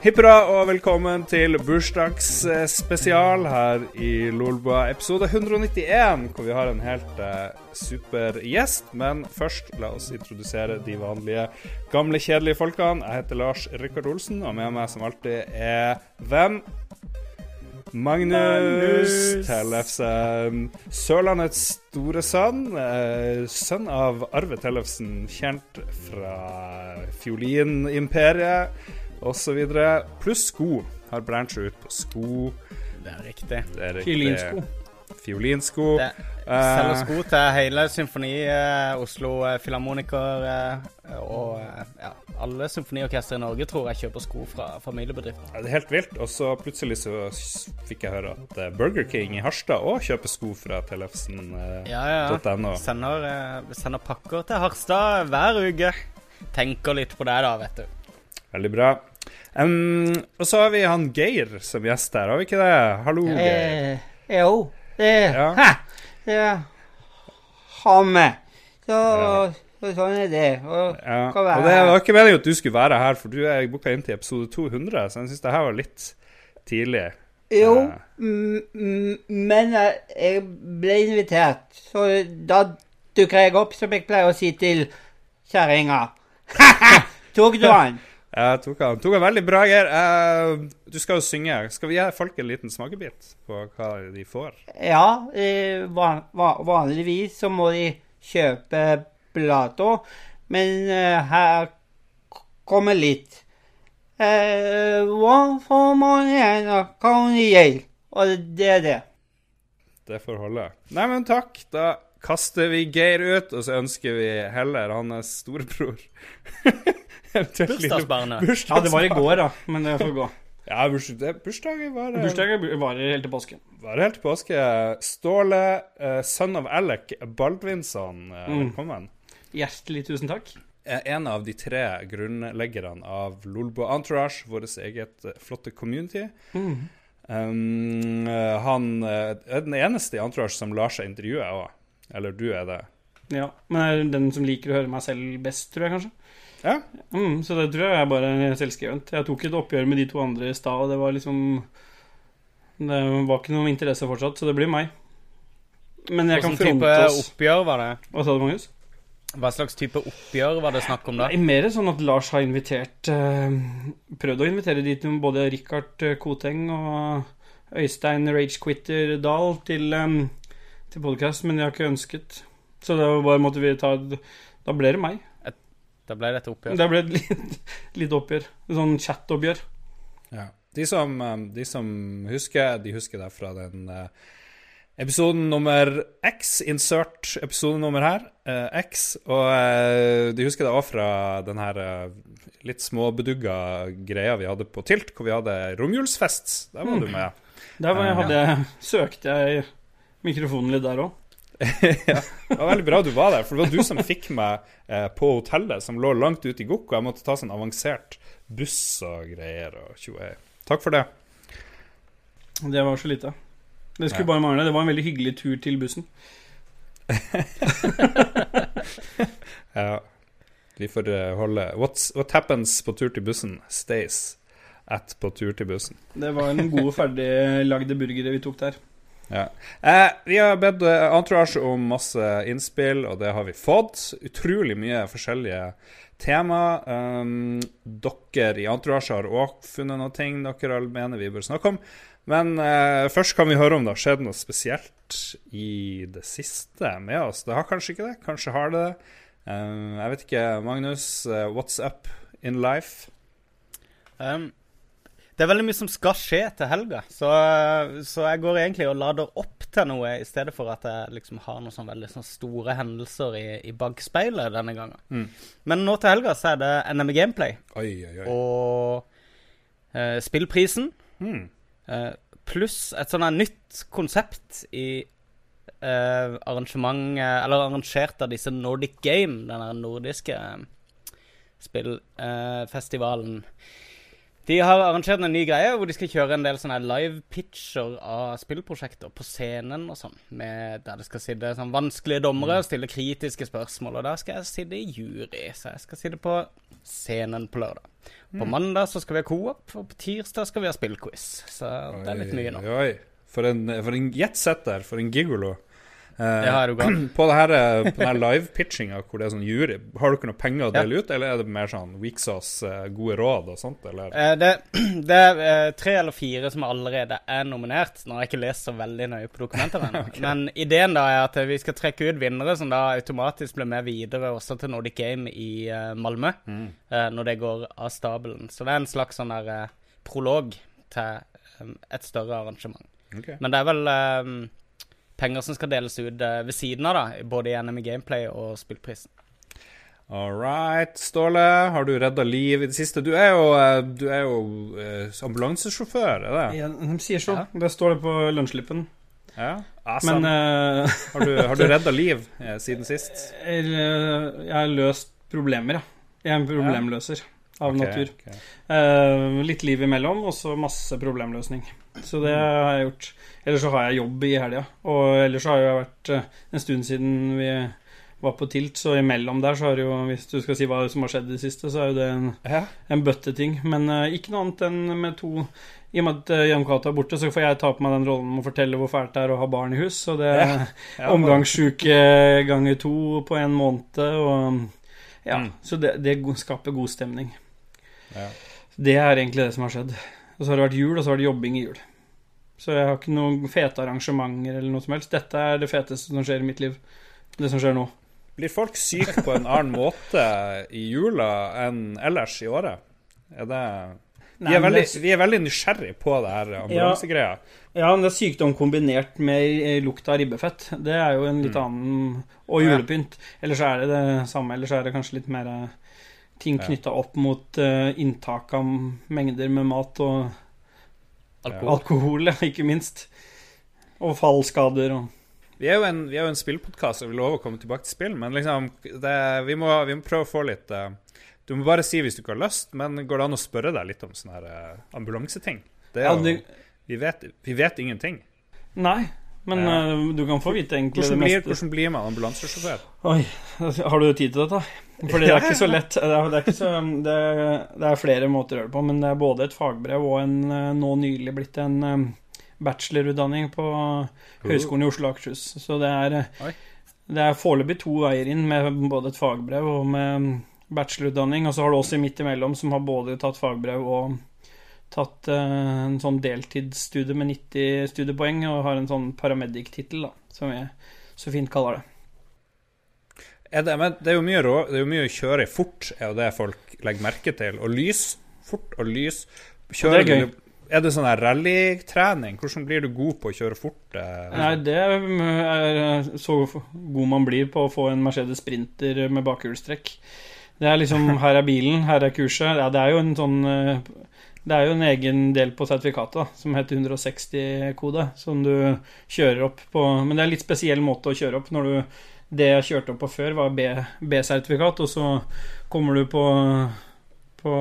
Hipp hurra og velkommen til bursdagsspesial her i Lolbua episode 191, hvor vi har en helt eh, super gjest. Men først, la oss introdusere de vanlige gamle, kjedelige folkene. Jeg heter Lars Rikard Olsen, og med meg som alltid er hvem? Magnus, Magnus. Tellefsen. Sørlandets store sønn. Eh, sønn av Arve Tellefsen, kjent fra fiolinimperiet osv. Pluss sko. Har branchet ut på sko. Det er riktig. Det er riktig. Fiolinsko. Fiolinsko. Det selger sko til hele symfoni, eh, Oslo eh, Filharmoniker eh, og eh, ja, alle symfoniorkestre i Norge tror jeg kjøper sko fra familiebedrifter. Ja, det er helt vilt. Og så plutselig så fikk jeg høre at eh, Burger King i Harstad òg kjøper sko fra tellefsen.no. Ja, ja. Sender, eh, sender pakker til Harstad hver uke. Tenker litt på det, da, vet du. Veldig bra. Um, og så har vi han Geir som gjest her, har vi ikke det? Hallo, Geir. Eh, jo, det ja. Hæ, det har vi. Så, så, sånn er det. Og, ja. og det var ikke meningen at du skulle være her, for du er booka inn til episode 200, så jeg syns det her var litt tidlig. Jo, men jeg ble invitert, så da dukker jeg opp, som jeg pleier å si til kjerringa. Tok du han? Jeg tok han. Tok han veldig bra, Geir. Uh, du skal jo synge. Skal vi gi folk en liten smakebit på hva de får? Ja, eh, van, vanligvis så må de kjøpe plata, men uh, her kommer litt. Uh, Hva får man igjen av Kanye? Og det er det. Det får holde. Nei, men takk. Da kaster vi Geir ut, og så ønsker vi heller hans storebror Bursdagsbarnet. Ja, det var i går, da, men det får gå. Ja, bursdagen var Bursdagen varer helt til påske. Varer helt til påske. Ståle, uh, son of Alec Baldvinsson, uh, velkommen. Hjertelig tusen takk. En av de tre grunnleggerne av Lolbo Entourage, vårt eget flotte community. Mm. Um, han er den eneste i Entourage som lar seg intervjue òg. Eller du er det. Ja, men er den som liker å høre meg selv best, tror jeg kanskje. Ja. Mm, så det tror jeg er bare selvskrevent. Jeg tok et oppgjør med de to andre i stad, og det var liksom Det var ikke noen interesse fortsatt, så det blir meg. Men jeg Hvordan kan fronte oss type oppgjør var det? Hva sa du, Magnus? Hva slags type oppgjør var det snakk om da? Nei, mer sånn at Lars har invitert uh, Prøvd å invitere dit både Richard eh, Koteng og Øystein Ragequitter Dahl til, um, til podkast, men de har ikke ønsket. Så det var bare måtte vi ta Da ble det meg. Da ble det et oppgjør. Det ble et litt oppgjør. En sånn chat-oppgjør. Ja. De som, um, de som, husker, de husker det fra den uh, episoden nummer X, insert episodenummer her, uh, X. Og uh, de husker det òg fra den her litt småbedugga greia vi hadde på Tilt, hvor vi hadde romjulsfest. Der var mm. du med. Der var jeg, hadde, søkte jeg mikrofonen litt der òg. ja, det var veldig bra du var der, for det var du som fikk meg eh, på hotellet, som lå langt ute i Gokk, og jeg måtte ta sånn avansert buss og greier og tjoe. Takk for det. Det var så lite. Det skulle ja. bare mangle. Det var en veldig hyggelig tur til bussen. ja. Vi får uh, holde What's, What happens på tur til bussen, stays at på tur til bussen. Det var en god, ferdig lagde burgere vi tok der. Ja. Eh, vi har bedt eh, Entourage om masse innspill, og det har vi fått. Utrolig mye forskjellige tema. Um, dere i Entourage har òg funnet noe ting dere mener vi bør snakke om. Men eh, først kan vi høre om det har skjedd noe spesielt i det siste med oss. Det har kanskje ikke det. Kanskje har det det. Um, jeg vet ikke. Magnus, uh, what's up in life? Um, det er veldig mye som skal skje til helga, så, så, jeg går egentlig og lader opp til noe i stedet for at jeg liksom har noen sånn veldig sånn store hendelser i, i bakspeilet denne gangen. Mm. Men nå til helga så er det NM Gameplay oi, oi, oi. og eh, spillprisen. Mm. Eh, pluss et sånn nytt konsept i eh, arrangement Eller arrangert av disse Nordic Game, den nordiske eh, spillfestivalen. De har arrangert en ny greie hvor de skal kjøre en del sånne live pitcher av spillprosjekter på scenen og sånn. Med, der det skal sitte sånn vanskelige dommere og stille kritiske spørsmål. Og der skal jeg sitte i jury, så jeg skal sitte på scenen på lørdag. På mandag så skal vi ha co-op, og på tirsdag skal vi ha spillquiz. Så det er litt mye nå. Oi, oi. For en, for en jetsetter, for en gigolo. Eh, har er du gal? på det her, eh, på den live-pitchinga hvor det er sånn jury, har dere noe penger å dele ut, eller er det mer sånn Weeksås eh, gode råd og sånt, eller? Det, det er tre eller fire som allerede er nominert. Nå har jeg ikke lest så veldig nøye på dokumentene ennå. Men ideen da er at vi skal trekke ut vinnere som da automatisk blir med videre også til Nordic Game i Malmö. eh, når det går av stabelen. Så det er en slags sånn der prolog til et større arrangement. Okay. Men det er vel penger som skal deles ut eh, ved siden av, da. Både i NM i Gameplay og spillprisen. All right, Ståle. Har du redda liv i det siste? Du er jo, eh, du er jo eh, ambulansesjåfør, er det? Ja, de sier så. Ja. Det står det på lønnsslippen. Ja. Awesome. Men uh, har, du, har du redda liv siden sist? jeg har løst problemer, ja. Jeg er en problemløser av okay, natur. Okay. Uh, litt liv imellom, og så masse problemløsning. Så det har jeg gjort. Ellers så har jeg jobb i helga. Og ellers så har jeg vært uh, en stund siden vi var på Tilt, så imellom der så har jo, hvis du skal si hva som har skjedd i det siste, så er jo det en, Ja. en bøtteting. Men uh, ikke noe annet enn med to I og med at uh, Jan Cato er borte, så får jeg ta på meg den rollen med å fortelle hvor fælt det er å ha barn i hus. Så det er Ja. Ja, omgangssjuke ganger to på en måned, og Ja. Mm. Så det, det skaper god stemning. Ja. Det er egentlig det som har skjedd. Og så har det vært jul, og så har det jobbing i jul. Så jeg har ikke noen fete arrangementer eller noe som helst. Dette er det feteste som skjer i mitt liv. Det som skjer nå. Blir folk syke på en annen måte i jula enn ellers i året? Er det vi er, veldig, det- vi er veldig nysgjerrig på det her ambulansegreia. Ja, men det er sykdom kombinert med lukt av ribbefett. Det er jo en litt Mm. annen Og julepynt. Ellers er det det samme. Ellers er det kanskje litt mer eh, ting knytta opp mot uh, inntak av mengder med mat og Alkohol. alkohol, ikke minst. Og fallskader og Vi er jo en, vi er jo en spillpodkast, og vi lover å komme tilbake til spill, men liksom det, vi, må, vi må prøve å få litt uh, Du må bare si hvis du ikke har lyst, men går det an å spørre deg litt om sånne her uh, ambulanseting? Det er Ja, jo, det- vi, vet, vi vet ingenting. Nei, men Ja. eh, du kan få vite egentlig Hvordan det blir, hvordan blir man ambulansesjåfør? Oi, har du tid til dette? Fordi det er ikke så lett. Det er, det er, så, det det er flere måter å gjøre det på, men det er både et fagbrev og en eh, nå nylig blitt en eh, bachelorutdanning på Høgskolen i Oslo og Akershus. Så det er, Oi. det er foreløpig to veier inn, med både et fagbrev og med bachelorutdanning. Og så har du også midt imellom som har både tatt fagbrev og tatt eh, en sånn deltidsstudie med 90 studiepoeng, og har en sånn paramedic-tittel, som vi så fint kaller det. Er det, men det er jo mye, rå, det er jo mye å kjøre fort, er jo det folk legger merke til. Og lys. Fort og lys. Kjører det er gøy. Er det sånn rallytrening? Hvordan blir du god på å kjøre fort? eh, Nei, det er så god man blir på å få en Mercedes Sprinter med bakhjulstrekk. Det er liksom Her er bilen, her er kurset. Ja, det er jo en sånn eh, Det er jo en egen del på sertifikatet da, som heter 160-kode, som du kjører opp på Men det er en litt spesiell måte å kjøre opp når du Det jeg kjørte opp på før, var B-sertifikat, og så kommer du på, på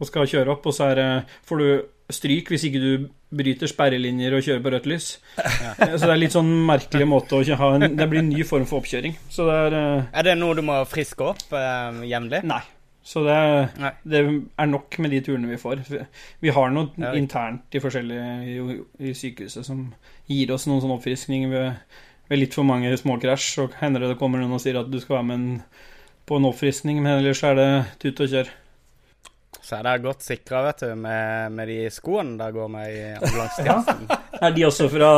og skal kjøre opp, og så det, får du stryk hvis ikke du bryter sperrelinjer og kjører på rødt lys. Så det er litt sånn merkelig måte å ha en Det blir en ny form for oppkjøring. Så det er eh, Er det noe du må friske opp eh, jevnlig? Nei. Så det det er nok med de turene vi får. Vi- Vi har noe Ja. internt i forskjellige i, i sykehuset som gir oss noen sånn oppfriskning ved, ved litt for mange småkrasj. Så hender det det kommer noen og sier at du skal være med en, på en oppfriskning, men ellers er det tut og kjør. Så er det godt sikra, vet du, med, med de skoene der går med i ambulansetjenesten. Er de også fra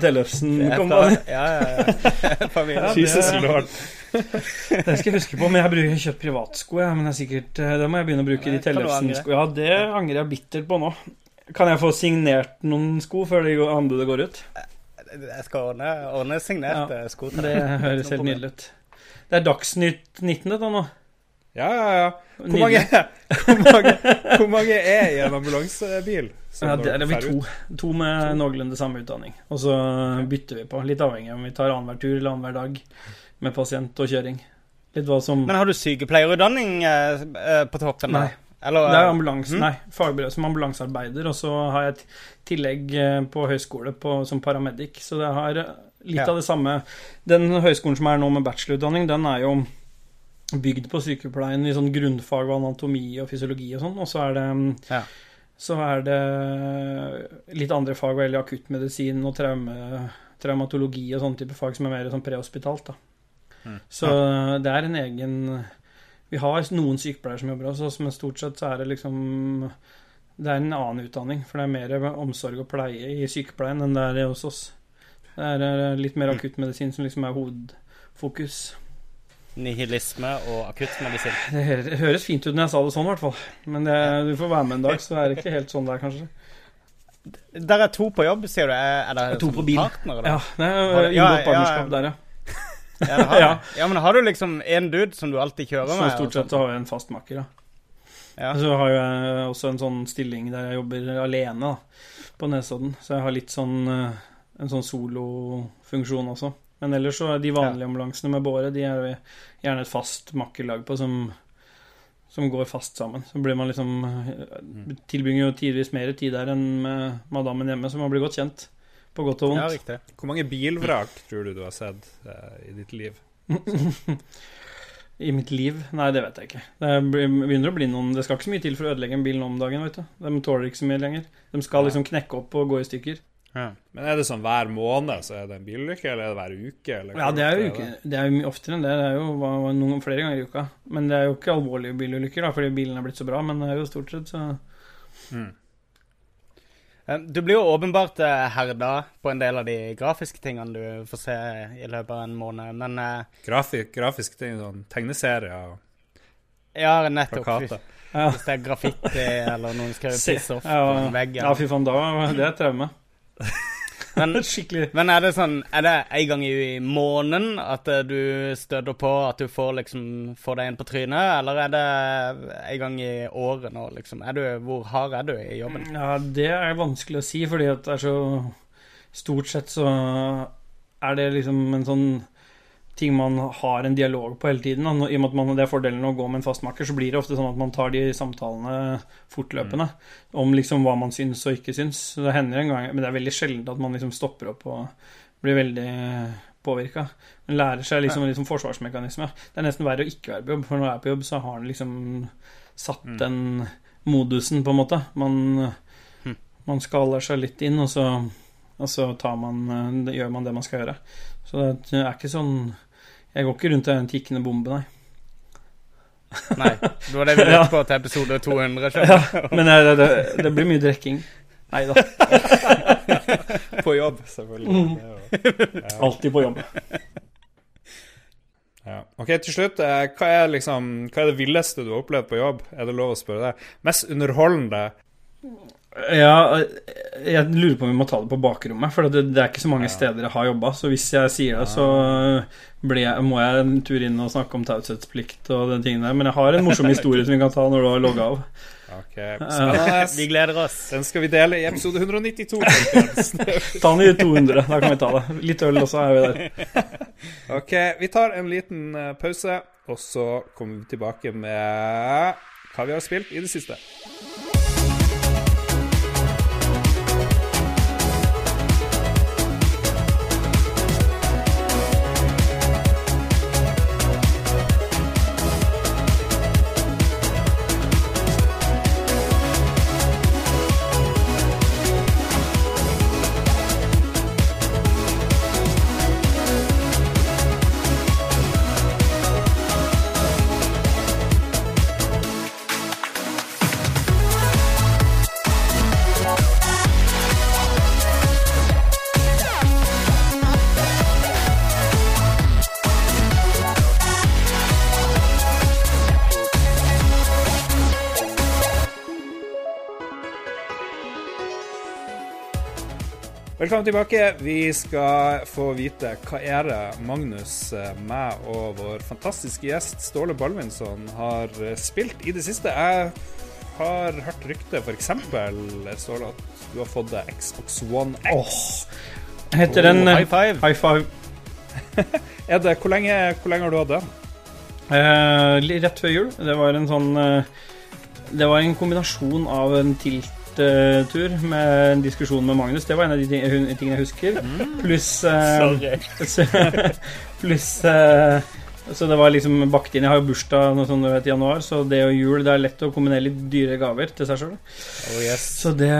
Tellefsen? Det kompani? fra- Ja, ja, ja. Ja, Jesus lord. Det skal jeg huske på, men jeg bruker kjøpt privatsko. Ja, men det er sikkert, eh, da må jeg begynne å bruke Ja, de det kan du angre. Tellefsen-sko. Ja, det angrer jeg bittert på nå. Kan jeg få signert noen sko før det anbudet går ut? Jeg skal ordne, ordne signerte sko Det høres helt nydelig ut. Det er Dagsnytt 19 dette nå. Ja, ja, ja. Hvor mange, hvor, mange, hvor mange er i en ambulansebil? Ja, det, det vi to. To med noenlunde samme utdanning. Og så bytter vi på, litt avhengig om vi tar annenhver tur eller annenhver dag med pasient og kjøring. Litt hva som Men har du sykepleierutdanning eh, eh, på toppen? Nei. Eller Det er ambulanse, mm? nei, fagbrev som ambulansearbeider, og så har jeg et tillegg eh, på høyskole på, som paramedic, så det har eh, litt Ja. av det samme. Den høyskolen som er nå med bachelorutdanning, den er jo bygd på sykepleien i sånn grunnfag og anatomi og fysiologi og sånn, og så er det mm, Ja. Så er det litt andre fag, veldig akuttmedisin og traume, traumatologi og sånne type fag som er mer sånn prehospitalt, da. Mm. Så det er en egen Vi har noen sykepleiere som jobber oss, men stort sett så er det liksom Det er en annen utdanning, for det er mer omsorg og pleie i sykepleien enn det er hos oss. Det er eh, litt mer akuttmedisin som liksom er hovedfokus. Nihilisme og akuttmedisin. Det høres fint ut når jeg sa det sånn, i hvert fall. Men det, du får være med en dag, så det er ikke helt sånn det er, kanskje. Der er to på jobb, sier du. Er, det To på bil. Partner. Ja, det er inngått ja, partnerskap der, ja. Ja, Ja. ja, men har du liksom en dude som du alltid kjører med? Så stort sett har jeg en fast makker, ja. Ja. Så har jeg også en sånn stilling der jeg jobber alene da, på Nesodden. Så jeg har litt sånn eh, en sånn solofunksjon også. Men ellers så er de vanlige ambulansene med båre, de er gjerne et fast makkerlag på som, som går fast sammen. Så blir man liksom eh, Tilbringer jo tidvis mer tid der enn med madammen hjemme, så man blir godt kjent. På godt og vondt. Ja, riktig. Hvor mange bilvrak tror du du har sett uh, i ditt liv? I mitt liv? Nei, det vet jeg ikke. Det begynner å bli noen Det skal ikke så mye til for å ødelegge en bil nå om dagen, vet du. De tåler ikke så mye lenger. De skal liksom knekke opp og gå i stykker. Ja. Men er det sånn hver måned så er det en bilulykke, eller er det hver uke? Eller Ja, det er jo uke. Det er jo mye oftere enn det. Det er jo noen flere ganger i uka. Men det er jo ikke alvorlige bilulykker, da, fordi bilen er blitt så bra. Men det er jo stort sett så Mm. Eh, Du blir jo åpenbart eh, herda på en del av de grafiske tingene du får se i løpet av en måned, men Grafik, grafiske ting, sånn tegneserier og ja, nettopp. plakater. Ja. Hvis det er graffiti eller noen skriver 'piss off' ja, på en vegg. Ja, fy faen, da Det er et traume. Men, men er det sånn Er det en gang i måneden at eh, du støter på at du får liksom Får deg en på trynet, eller er det en gang i året nå, liksom? Du, hvor hard er du i jobben? Ja, det er vanskelig å si, fordi at det er så Stort sett så er det liksom en sånn ting man har en dialog på hele tiden. da. I og med at man, det er fordelen å gå med en fastmaker, så blir det ofte sånn at man tar de samtalene fortløpende om liksom hva man syns og ikke syns. Så Det hender en gang, men det er veldig sjelden at man liksom stopper opp og blir veldig påvirka. Man lærer seg liksom, liksom forsvarsmekanisme. Det er nesten verre å ikke være på jobb, for når man er på jobb, så har man liksom satt Mm. den modusen, på en måte. Man, mm. man skaler seg litt inn, og så, og så tar man, eh, gjør man det man skal gjøre. Så det er ikke sånn Jeg går ikke rundt og er en tikkende bombe, nei. Nei, det var det vi lurte på til episode 200. skjønner Ja, men det, det, det blir mye drikking. Nei da. På jobb, selvfølgelig. Mm. Alltid på jobb. Ja. Ok, til slutt. eh, Hva er, liksom, hva er det villeste du har opplevd på jobb? Er det lov å spørre det? Mest underholdende? Ja, jeg lurer på om vi må ta det på bakrommet, for det, det er ikke så mange Ja. steder jeg har jobba. Så hvis jeg sier det, så blir jeg, må jeg en tur inn og snakke om taushetsplikt og den tingen der. Men jeg har en morsom historie som vi kan ta når du har logga av. Ok, Vi gleder oss. Den skal vi dele i episode 192. Ta den i 200, da kan vi ta det. Litt øl også, er vi der. Ok, vi tar en liten eh, pause, og så kommer vi tilbake med hva vi har spilt i det siste. Velkommen tilbake. Vi skal få vite hva er det Magnus, eh, meg og vår fantastiske gjest Ståle Balvinsson har eh, spilt i det siste. Jeg har hørt rykte, f.eks. Ståle, at du har fått deg Xbox One X. Heter den Oh, eh, high five. High five. Er det, hvor, lenge, hvor lenge har du hatt den? Eh, rett før jul. Det var en sånn det var en kombinasjon av en tilttur med en diskusjon med Magnus. Det var en av de tingene jeg husker. Pluss uh, Pluss uh, Så det var liksom bakt inn. Jeg har jo bursdag noe sånt, vet, i januar, så det og jul Det er lett å kombinere litt dyre gaver til seg sjøl. Oh, yes. Så det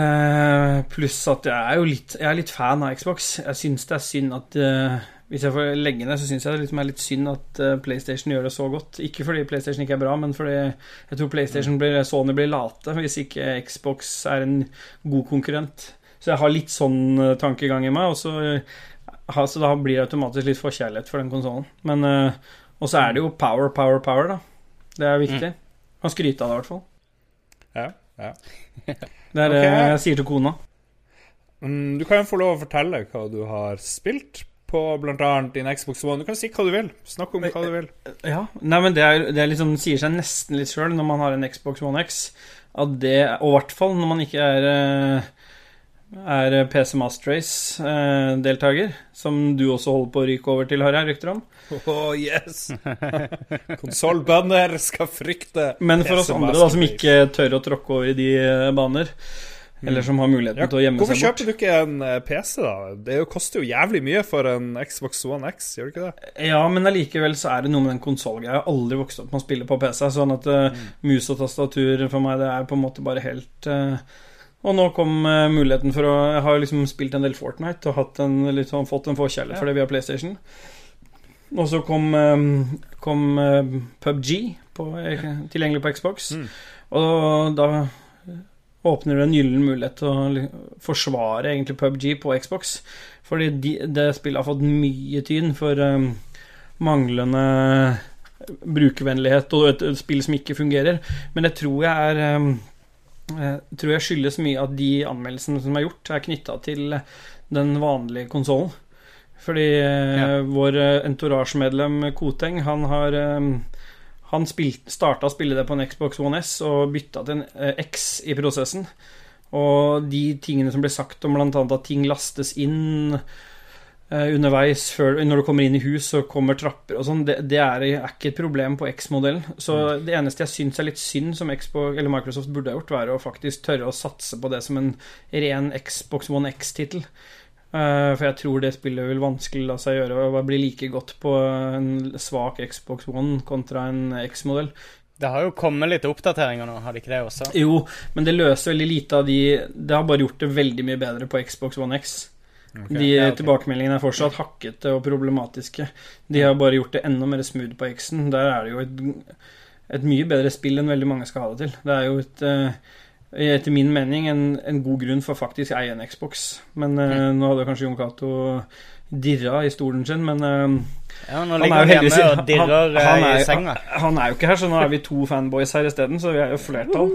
Pluss at jeg er jo litt, jeg er litt fan av Xbox. Jeg syns det er synd at eh, Hvis jeg får legge ned, så syns jeg det liksom er litt synd at eh, PlayStation gjør det så godt. Ikke fordi PlayStation ikke er bra, men fordi jeg tror PlayStation blir, Sony blir late hvis ikke Xbox er en god konkurrent. Så jeg har litt sånn eh, tankegang i meg, og så, eh, så da blir det automatisk litt forkjærlighet for den konsollen. Men Og så er det jo power, power, power, da. Det er viktig. Kan skryte av det, i hvert fall. Ja, ja. Det er det okay. jeg sier til kona. Mm, du kan jo få lov å fortelle hva du har spilt på bl.a. din Xbox One. Du kan si hva du vil. Snakk om hva du vil. Ja, nei, men det, er, det er liksom, sier seg nesten litt sjøl når man har en Xbox One X. At det, og i hvert fall når man ikke er, eh, er PC Master Race-deltaker, som du også holder på å ryke over til, har jeg rykter om. Oh, yes! Konsollbønder skal frykte Men for oss andre da, som ikke tør å tråkke over i de eh, baner, eller som har muligheten Ja, til å gjemme seg bort Hvorfor kjøper du ikke en eh, PC, da? Det jo- koster jo jævlig mye for en Xbox One X, gjør det ikke det? Ja, men allikevel så er det noe med den konsollgreia. Jeg har aldri vokst opp med å spille på PC, sånn at mm. mus og tastatur for meg, det er på en måte bare helt uh... Og nå kom uh, muligheten for å Jeg har liksom spilt en del Fortnite og en, sånn, fått en forkjærlighet for det via PlayStation. Og så kom, um, kom uh, PubG på, eh, tilgjengelig på Xbox, Mm. og da åpner det en gyllen mulighet til å forsvare egentlig PubG på Xbox. Fordi de, det spillet har fått mye tyn for um, manglende brukervennlighet og et, et spill som ikke fungerer. Men det tror jeg er um, jeg tror jeg skyldes mye at de anmeldelsene som er gjort, er knytta til den vanlige konsollen. Fordi eh, Ja. vår eh, entourage-medlem Koteng, han har eh, Han starta å spille det på en Xbox One S og bytta til en eh, X i prosessen. Og de tingene som ble sagt om bl.a. at ting lastes inn eh, underveis før, når du kommer inn i hus så kommer trapper og sånn, det, det er, er ikke et problem på X-modellen. Så det eneste jeg syns er litt synd, som Xbox, eller Microsoft burde ha gjort, være å faktisk tørre å satse på det som en ren Xbox One X-tittel. Eh, for jeg tror det spillet vil vanskelig la seg gjøre å bli like godt på en svak Xbox One kontra en X-modell. Det har jo kommet litt oppdateringer nå, har det ikke det også? Jo, men det løser veldig lite av de Det har bare gjort det veldig mye bedre på Xbox One X. De Ja, okay. tilbakemeldingene er fortsatt hakkete og problematiske. De har bare gjort det enda mer smooth på X-en. Der er det jo et, et mye bedre spill enn veldig mange skal ha det til. Det er jo et eh, etter min mening en, en god grunn for faktisk å eie en Xbox. Men mm. nå hadde kanskje Jon Cato dirra i stolen sin, men eh, Ja, nå Han ligger er jo han hjemme og dirrer han- han eh, er- i senga. han er jo ikke her, så nå er vi to fanboys her isteden, så vi er jo flertall.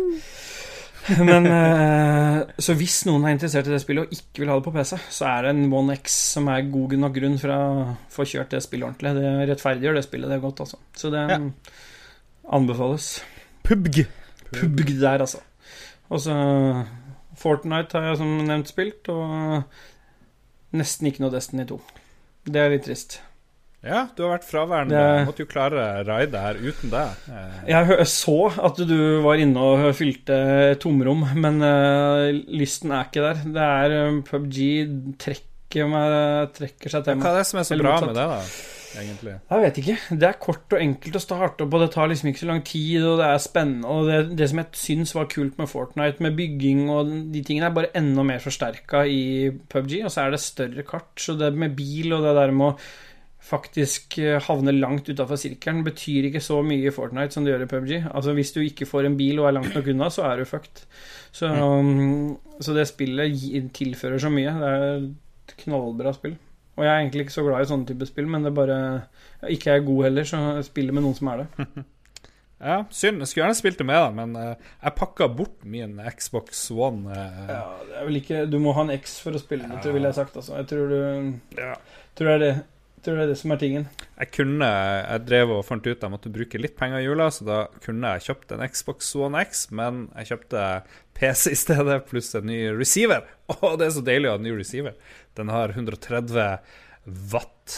Men eh, Så hvis noen er interessert i det spillet og ikke vil ha det på PC, så er det en One X som er god nok grunn for å få kjørt det spillet ordentlig. Det rettferdiggjør det spillet, det er godt, altså. Så det Ja. anbefales. PubG. Pubg der, altså. Og så Fortnite har jeg som nevnt spilt, og nesten ikke noe Destiny 2. Det er litt trist. Ja, du har vært fraværende. Det- Måtte jo klare raidet her uten deg. Eh, Jeg så at du var inne og fylte tomrom, men uh, lysten er ikke der. Det er eh, PubG trekker, meg, trekker seg til meg. Hva er det som er så bra med det, da? Egentlig? Jeg vet ikke. Det er kort og enkelt å starte opp, og det tar liksom ikke så lang tid, og det er spennende. Og det, det som jeg syns var kult med Fortnite, med bygging og de tingene, er bare enda mer forsterka i PubG. Og så er det større kart, så det med bil og det der med å faktisk eh, havne langt utafor sirkelen betyr ikke så mye i Fortnite som det gjør i PubG. Altså Hvis du ikke får en bil og er langt nok unna, så er du fucked. Så, um, så det spillet tilfører så mye. Det er et knallbra spill. Og jeg er egentlig ikke så glad i sånne type spill, men det er bare Ikke er god heller, så jeg spiller med noen som er det. Ja, synd. Jeg skulle gjerne spilt det med, da, men uh, jeg pakka bort min Xbox One. Uh... Ja, det er vel ikke Du må ha en X for å spille det, ja. ville jeg sagt. Altså. Jeg tror du Ja. tror det er det. Tror det er det som er tingen. Jeg kunne Jeg drev og fant ut at jeg måtte bruke litt penger i jula, så da kunne jeg kjøpt en Xbox One X, men jeg kjøpte PC i stedet, pluss en ny receiver. Å, det er så deilig å ha en ny receiver. Den har 130 watt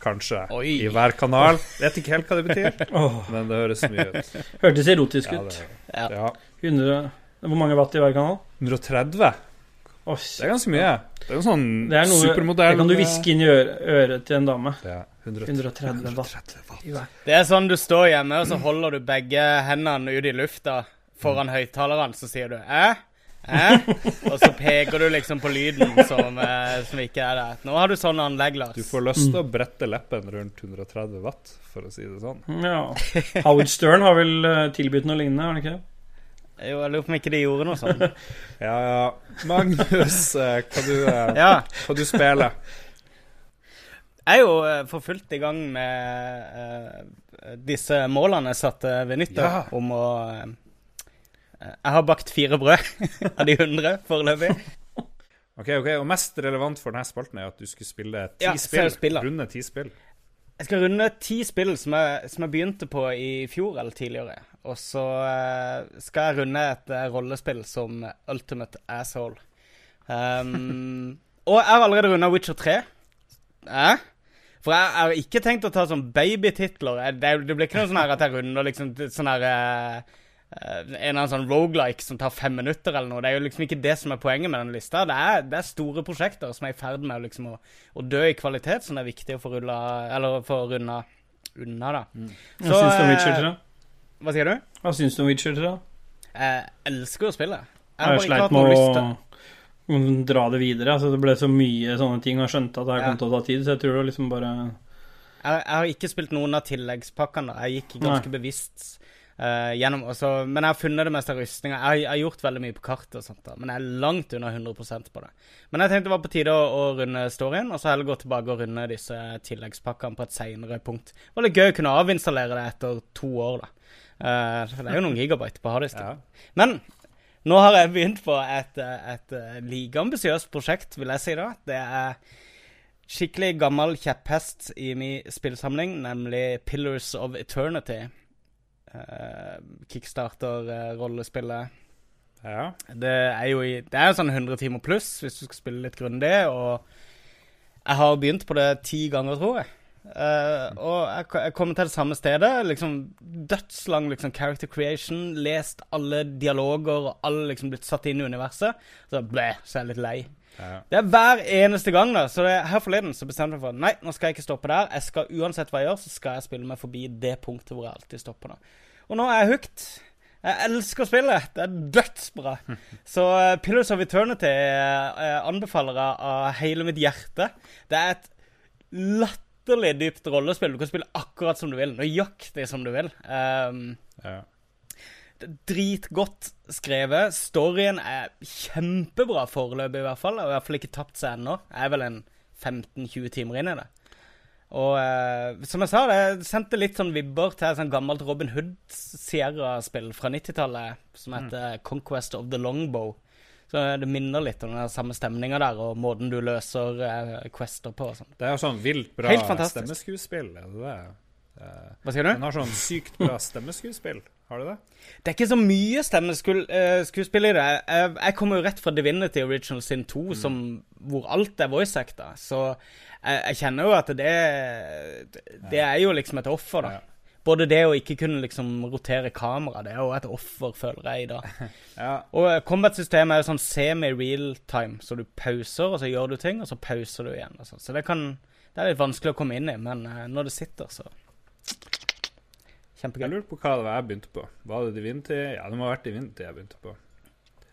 kanskje, Oi. i hver kanal. Jeg Vet ikke helt hva det betyr, men det høres mye ut. hørtes erotisk Ja, ut. det, Ja. ja. 100, hvor mange watt i hver kanal? 130? Oi, Det er ganske mye. Det er jo sånn det er noe supermodell Det kan du hviske inn i øret, til en dame. Ja, 130 130 watt. Det er sånn du står hjemme, og så holder du begge hendene ut i lufta foran høyttaleren, så sier du 'æ'? Eh? Og så peker du liksom på lyden som, eh, som ikke er der. Nå har du sånn anlegg, Lars. Du får lyst til å brette leppen rundt 130 watt, for å si det sånn. Ja. Howard Stern har vel eh, tilbudt noe lignende, har han ikke det? Jo, jeg lurer på om ikke de gjorde noe sånt. Ja, ja. Magnus, eh, hva du, eh, Ja. hva du spiller? Jeg er jo eh, for fullt i gang med uh, disse målene jeg satte ved nyttår Ja. om å uh, Jeg har bakt fire brød av de hundre foreløpig. Ok, ok, Og mest relevant for denne spalten er at du skulle spille ti Ja, spill. Runde ti spill. Jeg skal runde ti spill som jeg, som jeg begynte på i fjor eller tidligere. Og så eh, skal jeg runde et eh, rollespill som Ultimate Asshole. Um, og jeg har allerede runda Witcher 3. Eh? For jeg jeg har ikke tenkt å ta sånn babytitler. Det, det blir ikke noe sånn her at jeg runder liksom sånn her eh, En eller annen sånn rogelike som tar fem minutter eller noe. Det er jo liksom ikke det som er poenget med den lista. Det er, det er store prosjekter som er i ferd med liksom å, å dø i kvalitet, som det er viktig å få rulla Eller få runda unna, da. Hva syns du om eh, Witcher 3? Hva sier du? Hva syns du om Witcher 3? Jeg elsker å spille. Jeg har sleit med å dra det videre. Altså, det ble så mye sånne ting, og jeg skjønte at det her kom til å ta tid, så jeg tror det var liksom bare jeg, jeg har ikke spilt noen av tilleggspakkene. Jeg gikk ganske bevisst eh, gjennom også, Men jeg har funnet det meste av rustninga. Jeg, har- jeg har gjort veldig mye på kartet, og sånt da, men jeg er langt under 100% på det. Men jeg tenkte det var på tide å, å runde storyen, og så heller gå tilbake og runde disse tilleggspakkene på et seinere punkt. Det var litt gøy å kunne avinstallere det etter to år, da. Uh, for det er jo noen gigabyte på harddisken. Ja. Men nå har jeg begynt på et, et, eh, like ambisiøst prosjekt, vil jeg si da. Det er skikkelig gammel kjepphest i min spillsamling, nemlig Pillars of Eternity. Uh, Kickstarter-rollespillet. Ja. Det er jo i, det er sånn 100 timer pluss, hvis du skal spille litt grundig. Og jeg har begynt på det ti ganger, tror jeg. Uh, og jeg, jeg kommer til det samme stedet. Liksom Dødslang liksom, character creation. Lest alle dialoger, og alle liksom blitt satt inn i universet. Så ble så er jeg litt lei. Det er hver eneste gang, da. Så det, her forleden så bestemte jeg for Nei, nå skal jeg ikke stoppe der. Jeg skal Uansett hva jeg gjør, så skal jeg spille meg forbi det punktet hvor jeg alltid stopper. da Og nå er jeg hooked. Jeg elsker spillet. Det er dødsbra. Så uh, Pillars of Eternity uh, anbefaler jeg av hele mitt hjerte. Det er et latterlig dypt rollespill. Du kan spille akkurat som du vil. Nøyaktig som du vil. Um, ja. Dritgodt skrevet. Storyen er kjempebra foreløpig, i hvert fall. Og i hvert fall ikke tapt seg ennå. Jeg er vel en 15-20 timer inn i det. Og eh, som jeg sa, det sendte litt sånn vibber til sånn gammelt Robin Hood Sierra-spill fra 90-tallet som heter Conquest of the Longbow. Så det minner litt om den samme stemninga der, og måten du løser eh, quester på og sånn. Det er jo sånn vilt bra stemmeskuespill, er det det? Eh, Hva sier du? Den har sånn sykt bra stemmeskuespill. Har du det? Det er ikke så mye stemmeskuespill i det. Jeg, jeg kommer jo rett fra Divinity Original Sin 2, som, hvor alt er voice acta. Så jeg, jeg kjenner jo at det Det er jo liksom et offer, da. Ja. Både det å ikke kunne liksom rotere kamera, det er jo et offer, føler jeg, i dag. Ja. Og eh, combat-systemet er jo sånn semi-real time, så du pauser, og så gjør du ting, og så pauser du igjen. Sånn. så det kan Det er litt vanskelig å komme inn i, men eh, når det sitter, så Jeg lurte på hva det var jeg begynte på. Var det Divinity? Ja, det må ha vært Divinity jeg begynte på.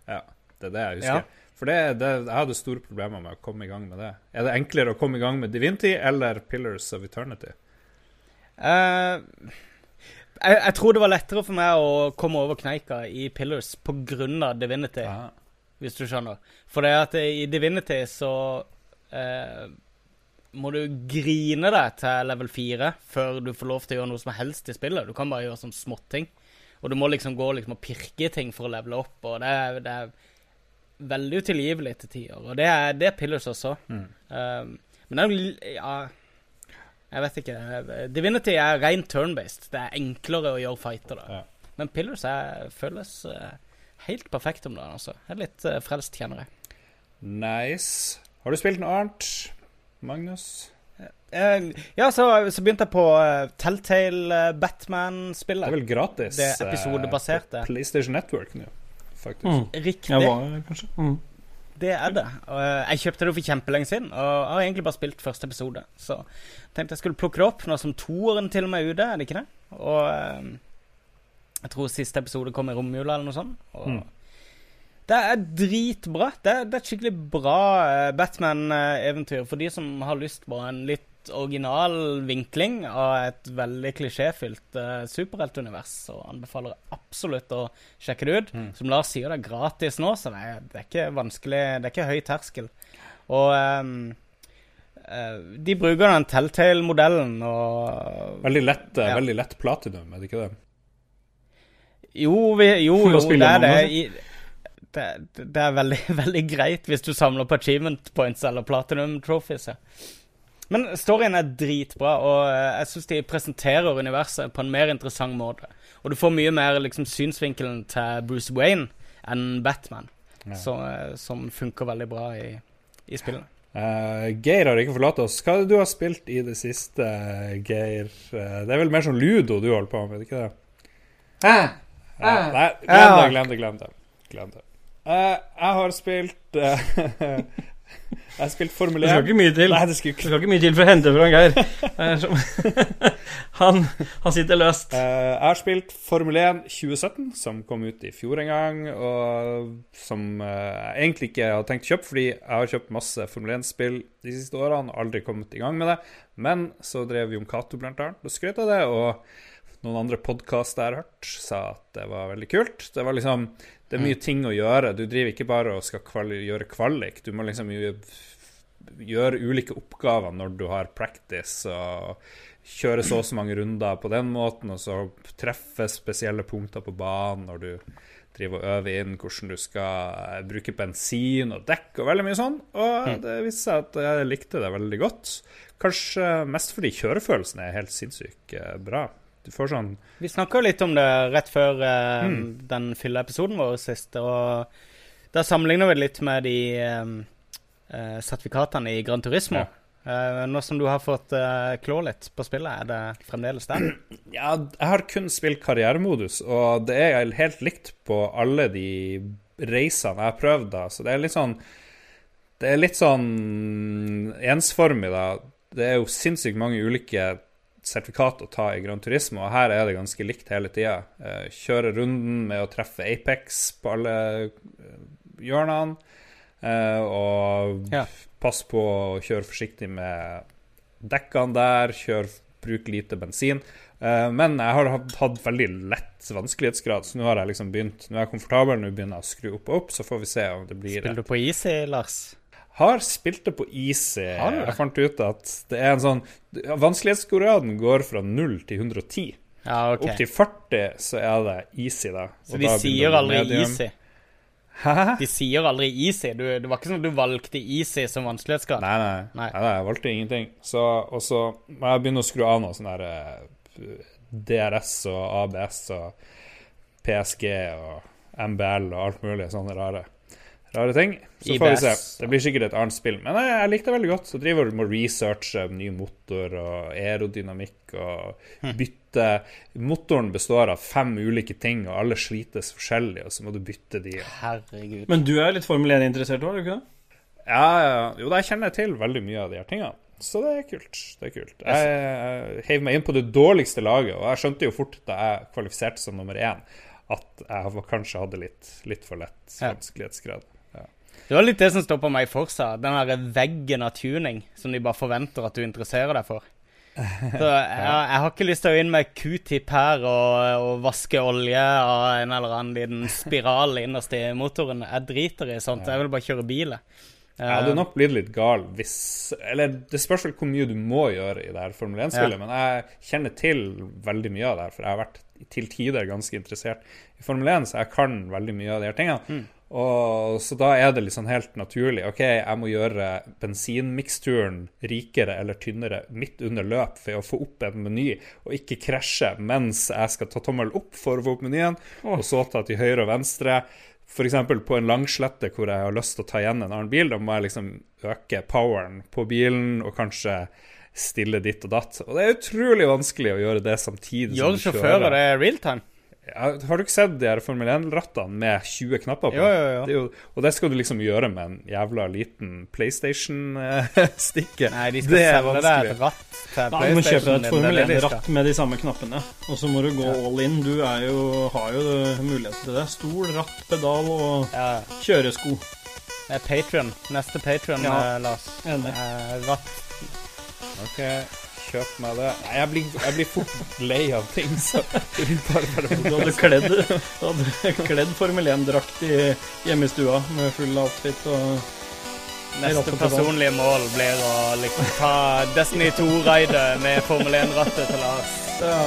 Ja, det er det jeg husker. Ja. For det, det, jeg hadde store problemer med å komme i gang med det. Er det enklere å komme i gang med Divinity eller Pillars of Eternity? Uh, jeg, jeg tror det var lettere for meg å komme over kneika i Pillars av Divinity, Aha. hvis du skjønner. For det at i Divinity så eh, må du grine deg til level 4 før du får lov til å gjøre noe som helst i spillet. Du kan bare gjøre sånn småting. Og du må liksom gå liksom og pirke i ting for å levele opp, og det er, det er veldig utilgivelig til tider. Og det er, det er Pillars også. Mm. Um, men det er jo Ja, jeg vet ikke. Divinity er rent turn-based. Det er enklere å gjøre fighter da. Ja. Men Pillars er, føles eh, helt perfekt om dagen, altså. Jeg er litt uh, frelst, kjenner jeg. Nice. Har du spilt noe annet, Magnus? Eh, ja, så, så begynte jeg på uh, Telltale uh, Det Batman-spillet. er vel gratis Det eh, episodebaserte. på PlayStation Network nå, faktisk. Mm. Riktig. Ja, var. Mm. Det er det. Og, eh, jeg kjøpte det for kjempelenge siden, og har egentlig bare spilt første episode. Så tenkte jeg skulle plukke det opp nå som toeren til og med er ute, er det ikke det? Og eh, jeg tror siste episode kom i romjula eller noe sånt. Og Mm. Det er dritbra. Det er, det er et skikkelig bra eh, Batman-eventyr for de som har lyst på en litt original vinkling av et veldig klisjéfylt uh, superheltunivers. Og anbefaler absolutt å sjekke det ut. Mm. Som Lars sier, det er gratis nå, så det er, det er ikke vanskelig Det er ikke høy terskel. Og um, uh, de bruker den Telltale-modellen og Veldig lett, uh, Ja. veldig lett platinum, er det ikke det? Jo, vi, jo, jo det er det. med? I, det, det er veldig, veldig greit hvis du samler på achievement points eller platinum trophies. Men storyen er dritbra, og eh, jeg syns de presenterer universet på en mer interessant måte. Og du får mye mer liksom, synsvinkelen til Bruce Wayne enn Batman, Ja. så, eh, som funker veldig bra i, i spillene. Uh, Geir har ikke forlatt oss. Hva er det du har spilt i det siste, Geir? Uh, det er vel mer sånn ludo du holder på med, ikke det? Ja, Ah. nei, glem Ja. det, glem det, glem det. Glem det. Eh, jeg har spilt eh, Jeg har spilt Formel Det skal ikke mye til. Nei, det skulle Det skal ikke mye til for å hente fra Geir. Som- han, han sitter løst. Eh, jeg har spilt Formel 1 2017, som kom ut i fjor en gang, og som eh, jeg egentlig ikke hadde tenkt å kjøpe, fordi jeg har kjøpt masse Formel 1-spill de siste årene aldri kommet i gang med det. Men så drev Jon Cato blant annet og skrøt av det, og noen andre podkaster jeg har hørt, sa at det var veldig kult. Det var liksom Det er mye ting å gjøre. Du driver ikke bare og skal kvali gjøre kvalik. Du må liksom gjøre, ulike oppgaver når du har practice, og kjøre så og så mange runder på den måten, og så treffe spesielle punkter på banen når du driver og øver inn hvordan du skal bruke bensin og dekk og veldig mye sånn. Og det viste seg at jeg likte det veldig godt. Kanskje mest fordi kjørefølelsen er helt sinnssykt eh, bra. Du får sånn Vi snakka litt om det rett før eh, Mm. den fylla-episoden vår sist, og da sammenligner vi litt med de eh, eh, sertifikatene i Gran Turismo. Ja. Eh, nå som du har fått uh, klå litt på spillet, er det fremdeles der? Ja, jeg har kun spilt karrieremodus, og det er helt likt på alle de reisene jeg har prøvd, da. Så det er litt sånn Det er litt sånn ensformig, da. Det er jo sinnssykt mange ulike sertifikat å ta i Gran Turismo, og her er det ganske likt hele tida. Eh, kjøre runden med å treffe Apex på alle eh, hjørnene, eh, og Ja. pass på å kjøre forsiktig med dekkene der, kjør, bruk lite bensin. Men jeg har hatt veldig lett vanskelighetsgrad, så nå har jeg liksom begynt Nå er jeg komfortabel, nå begynner jeg å skru opp og opp, så får vi se om det blir Spiller du på Easy, Lars? Har spilt det på easy. Har du? Jeg fant ut at det er en sånn Vanskelighetsgraden går fra 0 til 110. Ja, OK. Opp til 40 så er det easy, da. Så Og de da sier aldri medium. Easy? Hæ? De sier aldri Easy? Du, det var ikke sånn at du valgte Easy som vanskelighetsgrad? Nei, nei, Nei. nei. nei, jeg valgte ingenting. Så, og så må jeg begynne å skru av noe sånn der eh, DRS og ABS og PSG og MBL og alt mulig sånne rare, rare ting. Så får vi se. Det blir sikkert et annet spill. Men jeg, jeg likte det veldig godt. Så driver du med å researche ny motor og aerodynamikk og Hm. bytte Motoren består av fem ulike ting, og alle slites forskjellig, og så må du bytte de. Herregud. Men du er litt Formel 1-interessert òg, er du ikke det? Ja, ja. Jo, da kjenner jeg til veldig mye av de her tingene. Så det er kult. Det er kult. Jeg, jeg heiv meg inn på det dårligste laget, og jeg skjønte jo fort da jeg kvalifiserte som nummer én, at jeg kanskje hadde litt, litt for lett Ja. vanskelighetsgrad. Det var litt det som står på meg Forsa. Den der veggen av tuning som de bare forventer at du interesserer deg for. Så jeg, jeg har ikke lyst til å inn med q-tip her og, og vaske olje av en eller annen liten spiral innerst i motoren. Jeg driter i sånt. Jeg vil bare kjøre bil. jeg. Hadde nok blitt litt gal hvis Eller det spørs vel hvor mye du må gjøre i det her Formel 1-spillet, men jeg kjenner til veldig mye av det her, for jeg har vært til tider ganske interessert i Formel 1, så jeg kan veldig mye av de her tingene. Og Så da er det liksom helt naturlig. OK, jeg må gjøre bensinmiksturen rikere eller tynnere midt under løp for å få opp en meny, og ikke krasje mens jeg skal ta tommel opp for å få opp menyen, og så ta til høyre og venstre. F.eks. på en langslette hvor jeg har lyst til å ta igjen en annen bil, da må jeg liksom øke poweren på bilen og kanskje stille ditt og datt. Og det er utrolig vanskelig å gjøre det samtidig Gjør som du sjåfører kjører. det realtime? Ja, har du ikke sett de her Formel 1-rattene med 20 knapper på? Ja, ja, ja. Det jo, og det skal du liksom gjøre med en jævla liten PlayStation-stikke. Nei, de skal Det er selge deg vanskelig. et ratt til Nei, du må kjøpe deg et Formel det er det de skal. 1-ratt med de samme knappene. Og så må du gå all in. Du er jo, har jo mulighet til det. Stol, ratt, pedal og Ja, kjøresko. det er Patreon. Neste Patreon, Ja. eh, Lars. Enig. Eh, ratt. Ok, kjøp meg det. Nei, jeg blir, jeg blir fort lei av ting, så vil bare være Du hadde kledd, du hadde kledd Formel 1-drakt i- hjemme i stua med full outfit og Neste personlige mål blir å liksom ta Destiny 2-raidet med Formel 1-rattet til Lars. ja.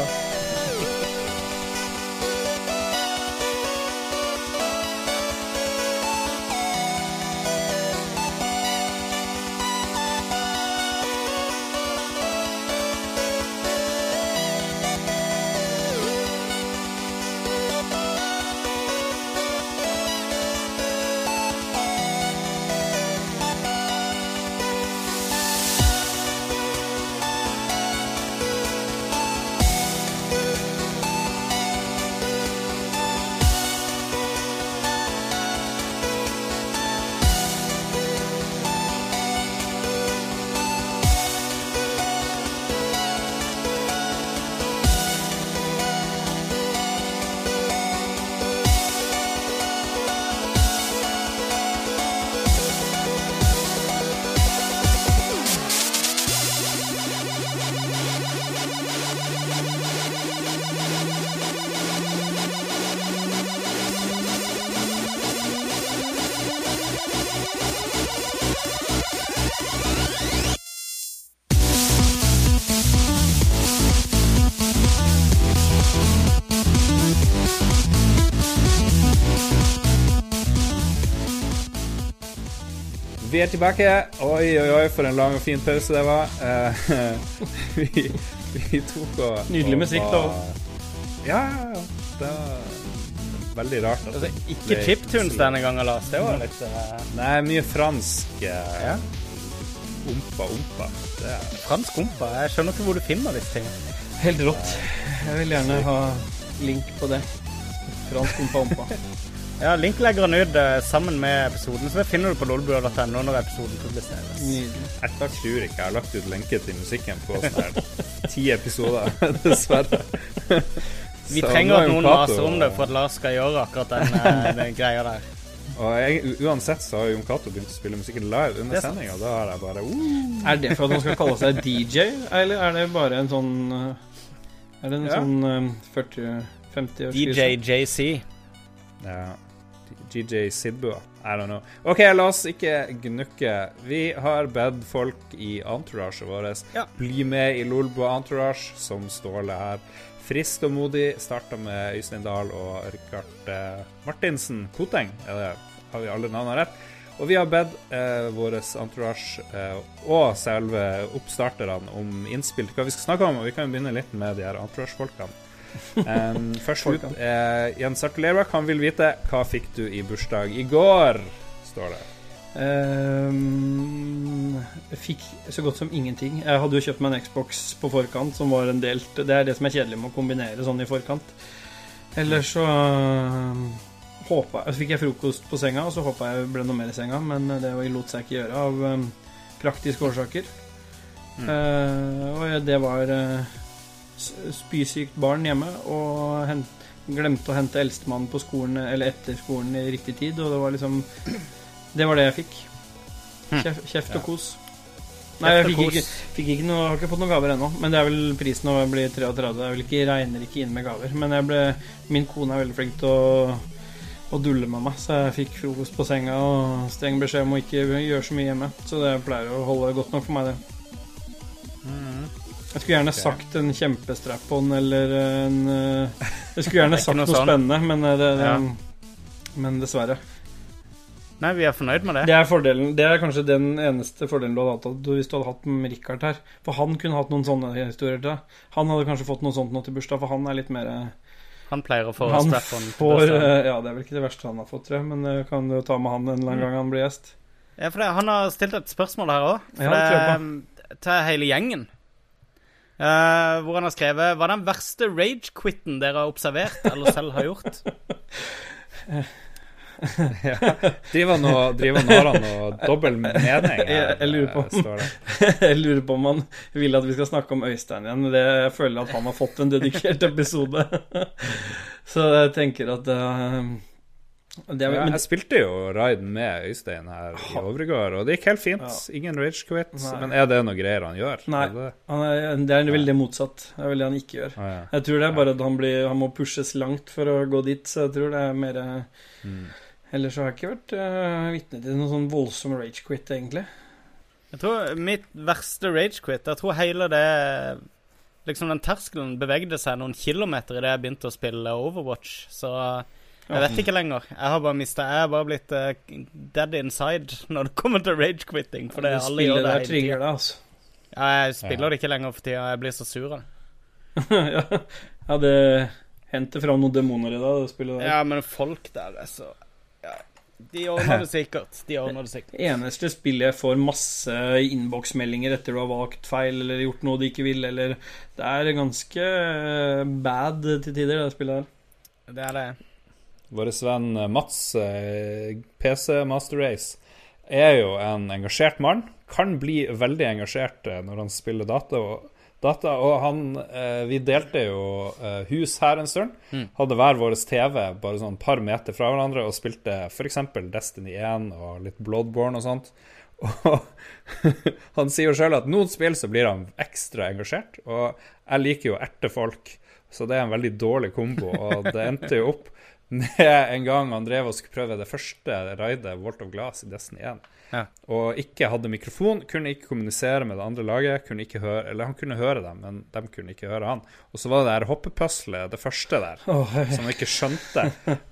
Er tilbake. Oi, oi, oi, for en lang og fin pause det var. Eh, vi, vi tok og Nydelig musikk, da. Ja, ja, ja. Det var veldig rart. Altså, ikke chiptunes denne gangen, Lars. Det var litt uh... Nei, mye fransk eh, Ja. Ompa, ompa. Er fransk ompa? Jeg skjønner ikke hvor du finner disse tingene. Helt rått. Jeg vil gjerne ha link på det. Fransk ompa ompa. Ja, Link legger den ut uh, sammen med episoden, så det finner du på lolbua.no når episoden publiseres. Nydelig. Jeg tror ikke jeg har lagt ut lenke til musikken på sånn ti episoder, dessverre. Vi Så trenger er at noen maser om det for at Lars skal gjøre akkurat den, eh, den greia der. Og jeg, uansett så har Jon Cato begynt å spille musikken live under er sendinga. Da har jeg bare uh, Er det for at han skal kalle seg DJ, eller er det bare en sånn uh, Er det en Ja. sånn um, 40-50 års DJ JC. ja, GJ Sidbua. I don't know. OK, la oss ikke gnukke. Vi har bedt folk i entouraget vårt Ja. bli med i Lolbua Entourage, som Ståle her. Frisk og modig. Starta med Øystein Dahl og Rikard eh, Martinsen Koteng. Det, har vi alle navnene rett? Og vi har bedt eh, vår entourage eh, og selve oppstarterne om innspill til hva vi skal snakke om. Og vi kan jo begynne litt med de her entourage-folkene. Um, først ut er Jens Arthur Lerbakk. Han vil vite hva fikk du i bursdag i går, står det. Ehm, jeg fikk så godt som ingenting. Jeg hadde jo kjøpt meg en Xbox på forkant, som var en delt Det er det som er kjedelig med å kombinere sånn i forkant. Ellers så uh, håpa Så fikk jeg frokost på senga, og så håpa jeg ble noe mer i senga, men det lot seg ikke gjøre av um, praktiske årsaker. Mm. Uh, og det var eh, s- spysykt barn hjemme, og hen, glemte å hente eldstemann på skolen Eller etter skolen i riktig tid, og det var liksom Det var det jeg fikk. Hm. Kjef, kjeft og kos. Nei, jeg fikk ikke, fikk ikke noe, har ikke fått noen gaver ennå. Men det er vel prisen å bli 33. Jeg vil ikke, regner ikke inn med gaver. Men ble, min kone er veldig flink til å, å dulle med meg, så jeg fikk frokost på senga og streng beskjed om å ikke gjøre så mye hjemme. Så det pleier å holde godt nok for meg, det. Jeg skulle gjerne sagt en kjempestrap-on eller en eh, Jeg skulle gjerne er sagt noe noe, sånn. spennende, men, eh, det, det, Ja. men dessverre. Nei, vi er fornøyd med det. Det er, fordelen, det er kanskje den eneste fordelen du hadde hatt hvis du hadde hatt med Richard her. For han kunne hatt noen sånne historier til deg. Han hadde kanskje fått noe sånt nå til bursdag, for han er litt mer eh, Han pleier å få strap-on. eh, Ja, det er vel ikke det verste han har fått, tror jeg, men det kan du jo ta med han en eller annen gang han blir gjest. Ja, for det, Han har stilt et spørsmål her òg. Ja, Til hele gjengen. Eh, hvor han har skrevet Hva er den verste rage-quitten dere har observert eller selv har gjort? Driver nå driver han noe dobbel mening her? Jeg- jeg lurer på om- står det. Jeg lurer på om han vil at vi skal snakke om Øystein igjen, men det, jeg føler at han har fått en dedikert episode. Så jeg tenker at eh, det Ja, men, jeg spilte jo Raiden med Øystein her i Overgård, og det gikk helt fint. Ingen rage quit. Nei. Men er det noe greier han gjør? Nei. Er det? han er, det er veldig motsatt. Det er veldig han ikke gjør. Ah, ja. Jeg tror det er bare at han, blir, han må pushes langt for å gå dit, så jeg tror det er mer Mm. Ellers så har jeg ikke vært uh, vitne til noen sånn voldsom rage quit, egentlig. Jeg tror mitt verste rage-quit Jeg tror hele det Liksom den terskelen bevegde seg noen kilometer idet jeg begynte å spille Overwatch. Så jeg vet ikke lenger. Jeg har bare mista Jeg har bare blitt uh, dead inside når det kommer til rage-quitting. For det er alle gjør det hele trigger tida. altså. Ja, jeg spiller det ikke lenger for tida. Jeg blir så sur av det. ja, ja, det henter fram noen demoner i deg, det spillet der. Ja, men folk der er så ja, De ordner det sikkert. De ordner det sikkert. Eneste spillet jeg får masse innboksmeldinger etter du har valgt feil eller gjort noe du ikke vil, eller Det er ganske eh, bad til tider, det spillet her. Det er det. Vår venn Mats, eh, PC Master Race, er jo en engasjert mann. Kan bli veldig engasjert eh, når han spiller data. Og, data, og han eh, Vi delte jo hus her en stund. Mm. Hadde hver vår TV bare sånn par meter fra hverandre og spilte f.eks. Destiny 1 og litt Bloodborne og sånt. Og han sier jo sjøl at noen spill så blir han ekstra engasjert, og jeg liker jo å erte folk, så det er en veldig dårlig kombo, og det endte jo opp en gang han drev og skulle prøve det første raidet, Volt of Glass, i Destiny 1. Ja. Og ikke hadde mikrofon, kunne ikke kommunisere med det andre laget. Kunne ikke høre, eller han kunne høre dem, men de kunne ikke høre han. Og så var det der hoppepuslet, det første der, som han ikke skjønte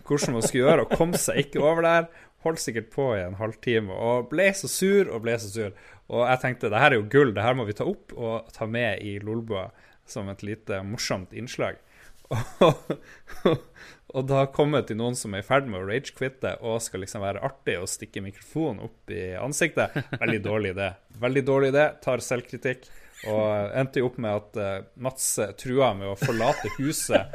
hvordan man skulle gjøre, og kom seg ikke over der. Holdt sikkert på i en halvtime og ble så sur og ble så sur. Og jeg tenkte det her er jo gull, det her må vi ta opp og ta med i Lolbua som et lite morsomt innslag. Og da kommer til noen som er i ferd med å rage-quitte og skal liksom være artig og stikke mikrofonen opp i ansiktet. Veldig dårlig idé. Veldig dårlig idé. Tar selvkritikk. Og endte jo opp med at uh, Mats trua med å forlate huset.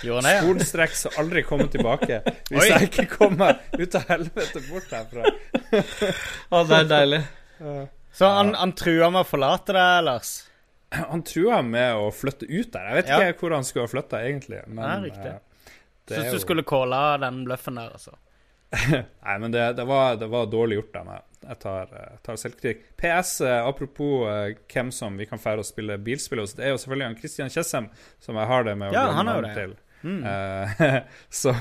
Sporenstreks og aldri komme tilbake. Hvis Oi. jeg ikke kommer ut av helvete bort herfra. Å, det er deilig. Så han, han trua med å forlate deg, Lars? Han trua med å flytte ut der. Jeg vet Ja. ikke hvor han skulle ha flytta, egentlig. Men Ja, riktig. Syns du skulle calla den bløffen der, altså. Nei, men det, det, var, det var dårlig gjort av meg. Jeg tar, eh, tar selvkritikk. PS, eh, apropos uh, hvem som vi kan fære og spille bilspill hos, det er jo selvfølgelig han Christian Kjessem som jeg har det med å Ja, glemme han navnet det. til. Mm. Uh, så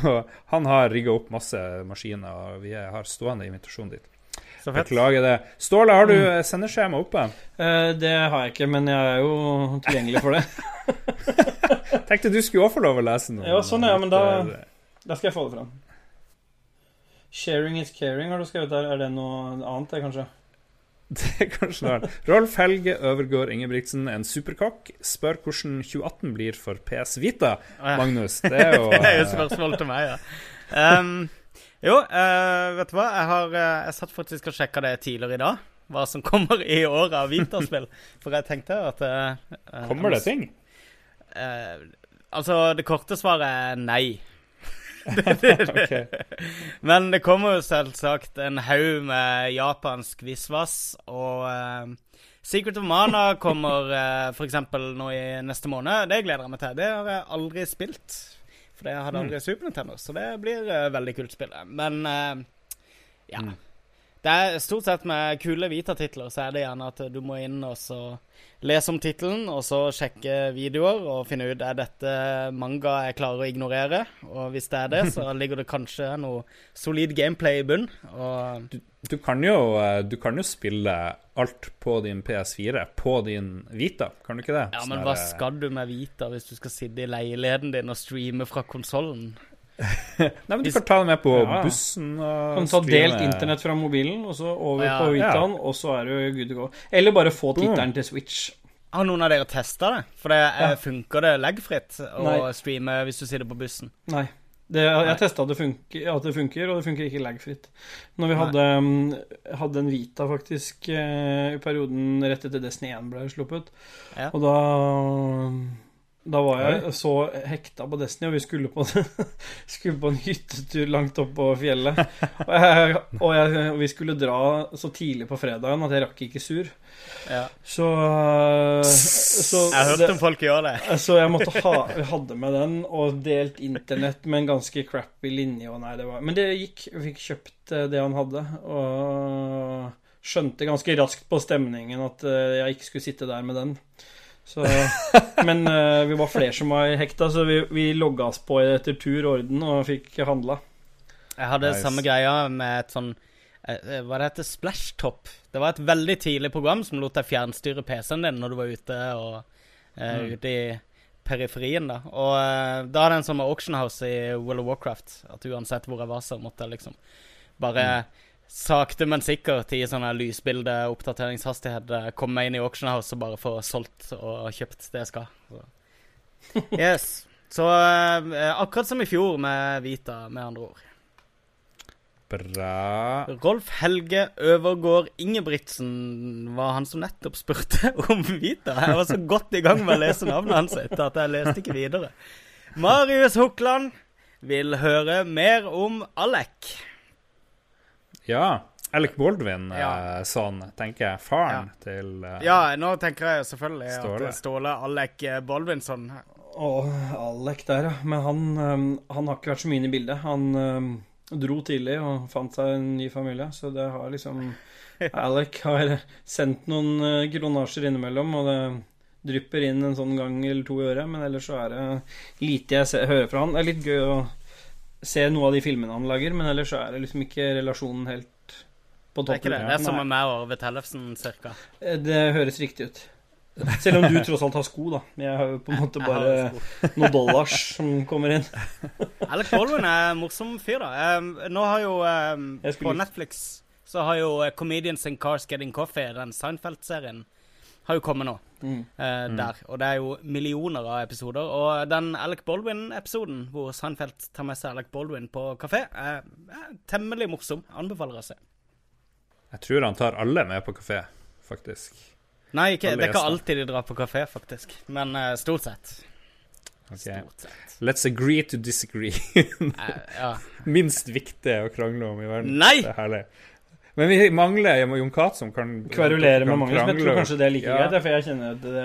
han har rigga opp masse maskiner, og vi har stående invitasjon dit. Beklager det. Ståle, har du eh, sendeskjema oppe? Eh, det har jeg ikke, men jeg er jo tilgjengelig for det. Tenkte du skulle også få lov å lese noe. Ja, sånn, ja, men da- Da skal jeg få det fram. Sharing is caring, har du skrevet der. Er det noe annet, det, kanskje? Det er kanskje noe annet. Rolf Helge Øvergård Ingebrigtsen, en superkokk, spør hvordan 2018 blir for PS Vita. Magnus, det er jo Det er jo spørsmål til meg, ja. Um, jo, uh, vet du hva? Jeg har uh, Jeg satt faktisk og sjekka det tidligere i dag. Hva som kommer i år av Vita-spill. For jeg tenkte at eh, Kommer det ting? altså, det korte svaret er nei. Men det kommer jo selvsagt en haug med japansk visvas, og Secret of Mana kommer uh, f.eks. nå i neste måned. Det gleder jeg meg til. Det har jeg aldri spilt. For det hadde aldri Super Nintendo, så det blir uh, veldig kult spill. Men uh, ja. Mm. Det er stort sett med kule Vita-titler, så er det gjerne at du må inn og så lese om tittelen, og så sjekke videoer og finne ut er dette manga jeg klarer å ignorere. Og hvis det er det, så ligger det kanskje noe solid gameplay i bunn. Og Du kan, jo, eh, du kan jo spille alt på din PS4 på din Vita, kan du ikke det? ja, Sånn men hva eh, skal du med Vita hvis du skal sitte i leiligheten din og streame fra konsollen? Nei, men Du kan ta det med på Ja. bussen og Kan ta streame- delt internett fra mobilen, og så over Ja, på ja. Vitaen, og så er du good to go. Eller bare få Boom. tittelen til Switch. Har noen av dere testa det? For det, eh, Ja. funker det leggfritt å Nei. streame hvis du sitter på bussen? Nei. Det, jeg testa at det funker, at det funker, og det funker ikke leggfritt. Når vi hadde, mm, hadde en Vita faktisk eh, i perioden rett etter Destiny 1 ble sluppet, Ja. og da da var jeg så hekta på Destiny, og vi skulle på, skulle på en hyttetur langt opp på fjellet. Og, jeg, og, jeg, vi skulle dra så tidlig på fredagen at jeg rakk ikke sur. Ja. Så, så Jeg hørte det- om folk gjør det. så jeg måtte ha Jeg hadde med den og delt internett med en ganske crappy linje. Og nei, det var, men det gikk. Jeg fikk kjøpt eh, det han hadde. Og skjønte ganske raskt på stemningen at eh, jeg ikke skulle sitte der med den. Så, men uh, vi var flere som var hekta, så vi, vi logga oss på etter tur og orden og fikk handla. Jeg hadde Nice. samme greia med et sånn eh, Hva det heter Splashtop. Det var et veldig tidlig program som lot deg fjernstyre PC-en din når du var ute og uh, Mm. ute i periferien, da. Og uh, da hadde jeg en sånn med Auction House i World of Warcraft. At uansett hvor jeg var, så måtte jeg liksom bare sakte, men sikkert i sånne lysbildeoppdateringshastighet eh, komme meg inn i Auction House og bare få solgt og kjøpt det jeg skal. Så. Yes. Så eh, akkurat som i fjor med Vita, med andre ord. Bra. Rolf Helge Øvergård Ingebrigtsen var han som nettopp spurte om Vita. Jeg var så godt i gang med å lese navnet hans etter at jeg leste ikke videre. Marius Hukland vil høre mer om Alec. Ja. Alec Baldwin, Ja. eh, sånn, tenker jeg. Faren til uh, Ja, nå tenker jeg selvfølgelig Ståle. at Ståle Alec Baldvinsson Og Alec der, ja. Men han, han har ikke vært så mye inne i bildet. Han um, dro tidlig og fant seg en ny familie, så det har liksom Alec har sendt noen kronasjer innimellom, og det drypper inn en sånn gang eller to i øret, men ellers så er det lite jeg ser, hører fra han. Det er litt gøy å se noe av de filmene han lager, men ellers så er det liksom ikke relasjonen helt på toppen. Det er ikke det. Det er som med meg og Arve Tellefsen, cirka. Eh, Det høres riktig ut. Selv om du tross alt har sko, da. Jeg har jo på en måte bare noen dollars som kommer inn. Alec Baldwin er en morsom fyr, da. Um, nå har jo um, På Netflix så har jo uh, Comedians in Cars Getting Coffee, den Seinfeld-serien, har jo kommet nå. Mm. eh, Der. Og det er jo millioner av episoder. Og den Alec Baldwin-episoden hvor Seinfeld tar med seg Alec Baldwin på kafé, er, er temmelig morsom. Anbefaler å se. Jeg tror han tar alle med på kafé, faktisk. Nei, ikke, det er ikke alltid de drar på kafé, faktisk. Men uh, stort sett. Ok. Stort sett. Let's agree to disagree. Eh, ja. Minst viktig å krangle om i verden. Nei! Det er herlig. Men vi mangler Jon Cath som kan Kverulere kan med Magnus, men jeg tror kanskje det er like Ja. greit. For jeg kjenner at det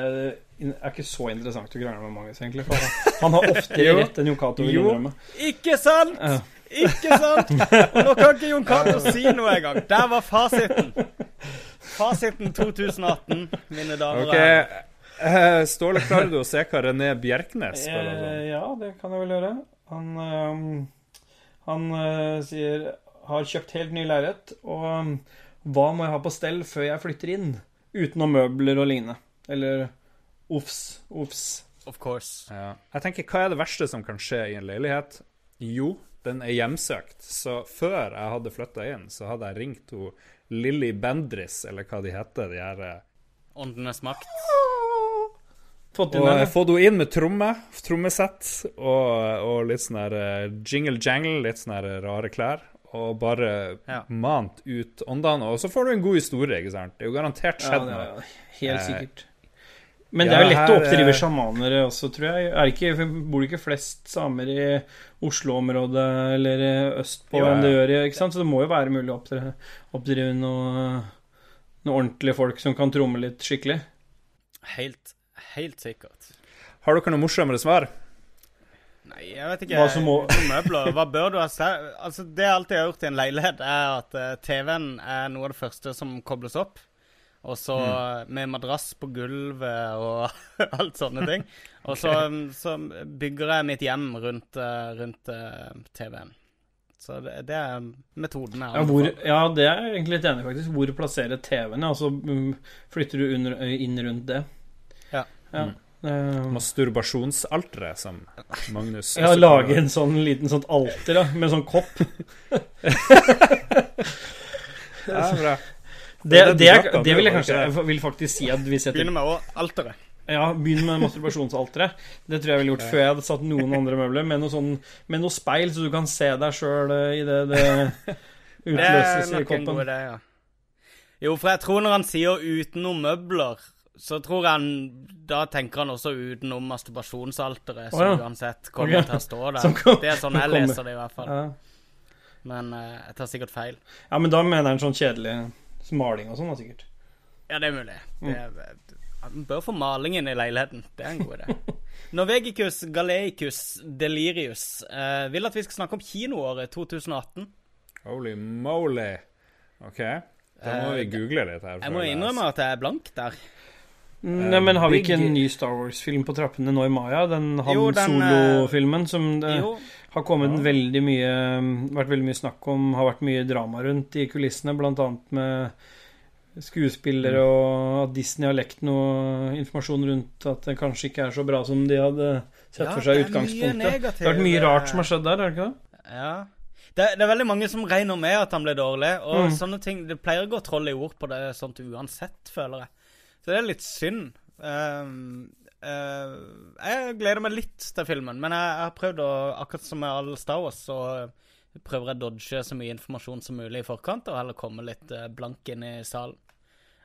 er ikke så interessant å krangle med Magnus, egentlig. For han- har oftere rett enn Jon Cato vil Jo. innrømme. Ikke sant? Ja. Ikke sant? Nå kan ikke Jon Cato si noe engang. Der var fasiten. Fasiten 2018, mine damer og Ok, herrer. eh, Ståle, klarer du å se hva René Bjerknes spør om? Eh, ja, det kan jeg vel gjøre. Han, eh, han uh, sier har kjøpt helt ny leilighet, og um, hva må jeg ha på stell før jeg flytter inn? Utenom møbler og lignende. Eller ofs, ofs. Of course. Ja. Jeg tenker, Hva er det verste som kan skje i en leilighet? Jo, den er hjemsøkt. Så før jeg hadde flytta inn, så hadde jeg ringt hun Lilly Bendris, eller hva de heter. de her... eh, Åndenes makt. Fått Og jeg fått henne inn med tromme, trommesett og, og litt sånn her eh, jingle-jangle, litt sånne her rare klær. Og bare Ja. mant ut åndene. Og så får du en god historie, ikke sant? Det er jo garantert skjedd noe. er helt Eh, sikkert. Men det er jo lett å oppdrive sjamanere sjamaner også, tror jeg. Er det ikke, bor det ikke flest samer i Oslo-området eller eh, østpå Jo, enn det gjør i ikke sant? Så det må jo være mulig å oppdrive, oppdrive noe, noe ordentlige folk som kan tromme litt skikkelig. Helt, helt sikkert. Har dere noe morsommere svar? Nei, jeg vet ikke. Hva som må- Møbler. Hva bør du ha. Altså, det jeg alltid har gjort i en leilighet, er at uh, TV-en er noe av det første som kobles opp. Og så Mm. med madrass på gulvet og alt sånne ting. Og så, så bygger jeg mitt hjem rundt, eh, rundt uh, TV-en. Så det, det er metoden jeg Ja, hvor, ja, det er jeg egentlig litt enig faktisk. Hvor plasserer TV-en? Altså, mm, flytter du under, inn rundt det? Ja. ja. Eh, Masturbasjonsalteret, som Magnus Ja, lage en sånn liten sånt alter da, med sånn kopp. Ja, bra. Det, Det er det det, er, det vil jeg kanskje? Jeg vil faktisk si at vi setter Begynner med alteret. Ja, begynn med masturbasjonsalteret. Det tror jeg ville gjort før jeg hadde satt noen andre møbler. Med noe, sånn, med noe speil, så du kan se deg sjøl i det det Det er utløses i en koppen. idé, ja. Jo, for jeg tror når han sier 'utenom møbler', så tror han Da tenker han også utenom masturbasjonsalteret, som oh, ja. uansett kommer okay. til å stå der. Det er sånn jeg leser det, i hvert fall. Ja. Men uh, jeg tar sikkert feil. ja, men da mener han sånn kjedelig maling og sånn, da, sikkert. Ja, det er mulig. Mm. Det er, han bør få malingen i leiligheten. Det er en god idé. Norvegicus Galeicus Delirius uh, vil at vi skal snakke om kinoåret 2018. Holy moly. OK. Da må Eh, vi google litt her. Jeg må innrømme at jeg er blank der. Nei, men har vi ikke en ny Star Wars-film på trappene nå i Maya? Den Han Solo-filmen som det Jo, har kommet veldig mye Vært veldig mye snakk om, har vært mye drama rundt i kulissene, annet med skuespillere, Mm. og at Disney har lekt noe informasjon rundt at det kanskje ikke er så bra som de hadde sett Ja, for seg i det mye utgangspunktet. Det har vært mye rart som har skjedd der, er det ikke det? Ja. Det, det er veldig mange som regner med at han blir dårlig, og Mm. sånne ting Det pleier å gå troll i ord på det sånt uansett, føler jeg. Så det er litt synd. Ehm, uh, jeg gleder meg litt til filmen, men jeg, jeg har prøvd å Akkurat som med all Star Wars, så prøver jeg å dodge så mye informasjon som mulig i forkant, og heller komme litt eh, blank inn i salen.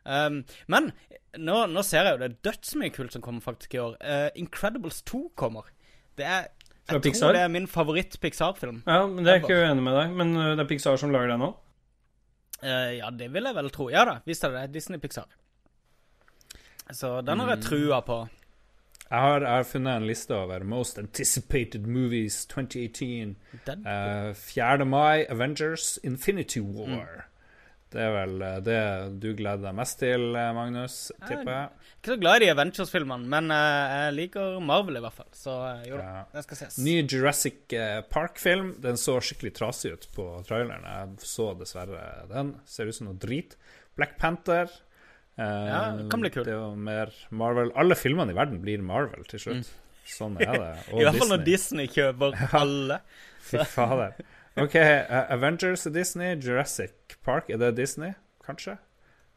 Um, men nå, nå ser jeg jo det er dødsmye kult som kommer faktisk i år. Uh, Incredibles 2 kommer. Det er jeg Pixar? tror det er min favoritt-Pixar-film. Ja, men det er ikke jeg uenig med deg, men det er Pixar som lager det nå? Uh, ja, det vil jeg vel tro. Ja da, visst er det det. Disney-Pixar. Så den Mm. har jeg trua på. Jeg har, jeg har funnet en liste over Most Anticipated Movies 2018. Den, Eh, 4. mai, Avengers Infinity War. Det er vel eh, det du gleder deg mest til, eh, Magnus, tipper jeg. Ikke så glad i de Avengers-filmene, men uh, jeg liker Marvel i hvert fall. Så uh, jo da, Ja. den skal ses. Ny Jurassic Park-film. Den så skikkelig trasig ut på traileren. Jeg så dessverre den. Ser ut som noe drit. Black Panther. Eh, Ja, det kan bli kult. Det er jo mer Marvel. Alle filmene i verden blir Marvel til slutt. Sånn er det. Og Mm. I hvert fall når Disney kjøper alle. Fy fader. OK, eh, Avengers er Disney. Jurassic Park, er det Disney? Kanskje?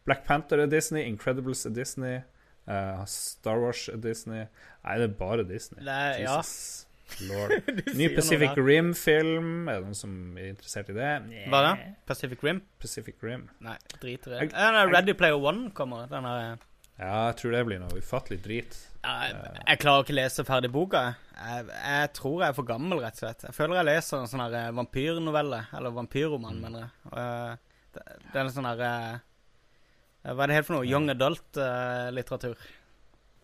Black Panther er Disney. Incredibles er Disney. Uh, Star Wars er Disney. Nei, det er bare Disney. Det Jesus. ja. Ny Pacific. Rim-film. Er det noen som er interessert i det? Hva da? Pacific Rim? Pacific Rim. Nei, drit i det. Jeg- Eh, Ready Player One kommer. Den er Ja, jeg tror det blir noe ufattelig drit. jeg, jeg klarer ikke lese ferdig boka. Jeg, jeg tror jeg er for gammel, rett og slett. Jeg føler jeg leser en sånn eh, vampyrnovelle. Eller vampyrroman, mener jeg. Og, eh, det, det er en sånn her eh, Hva er det helt for noe? Young adult-litteratur.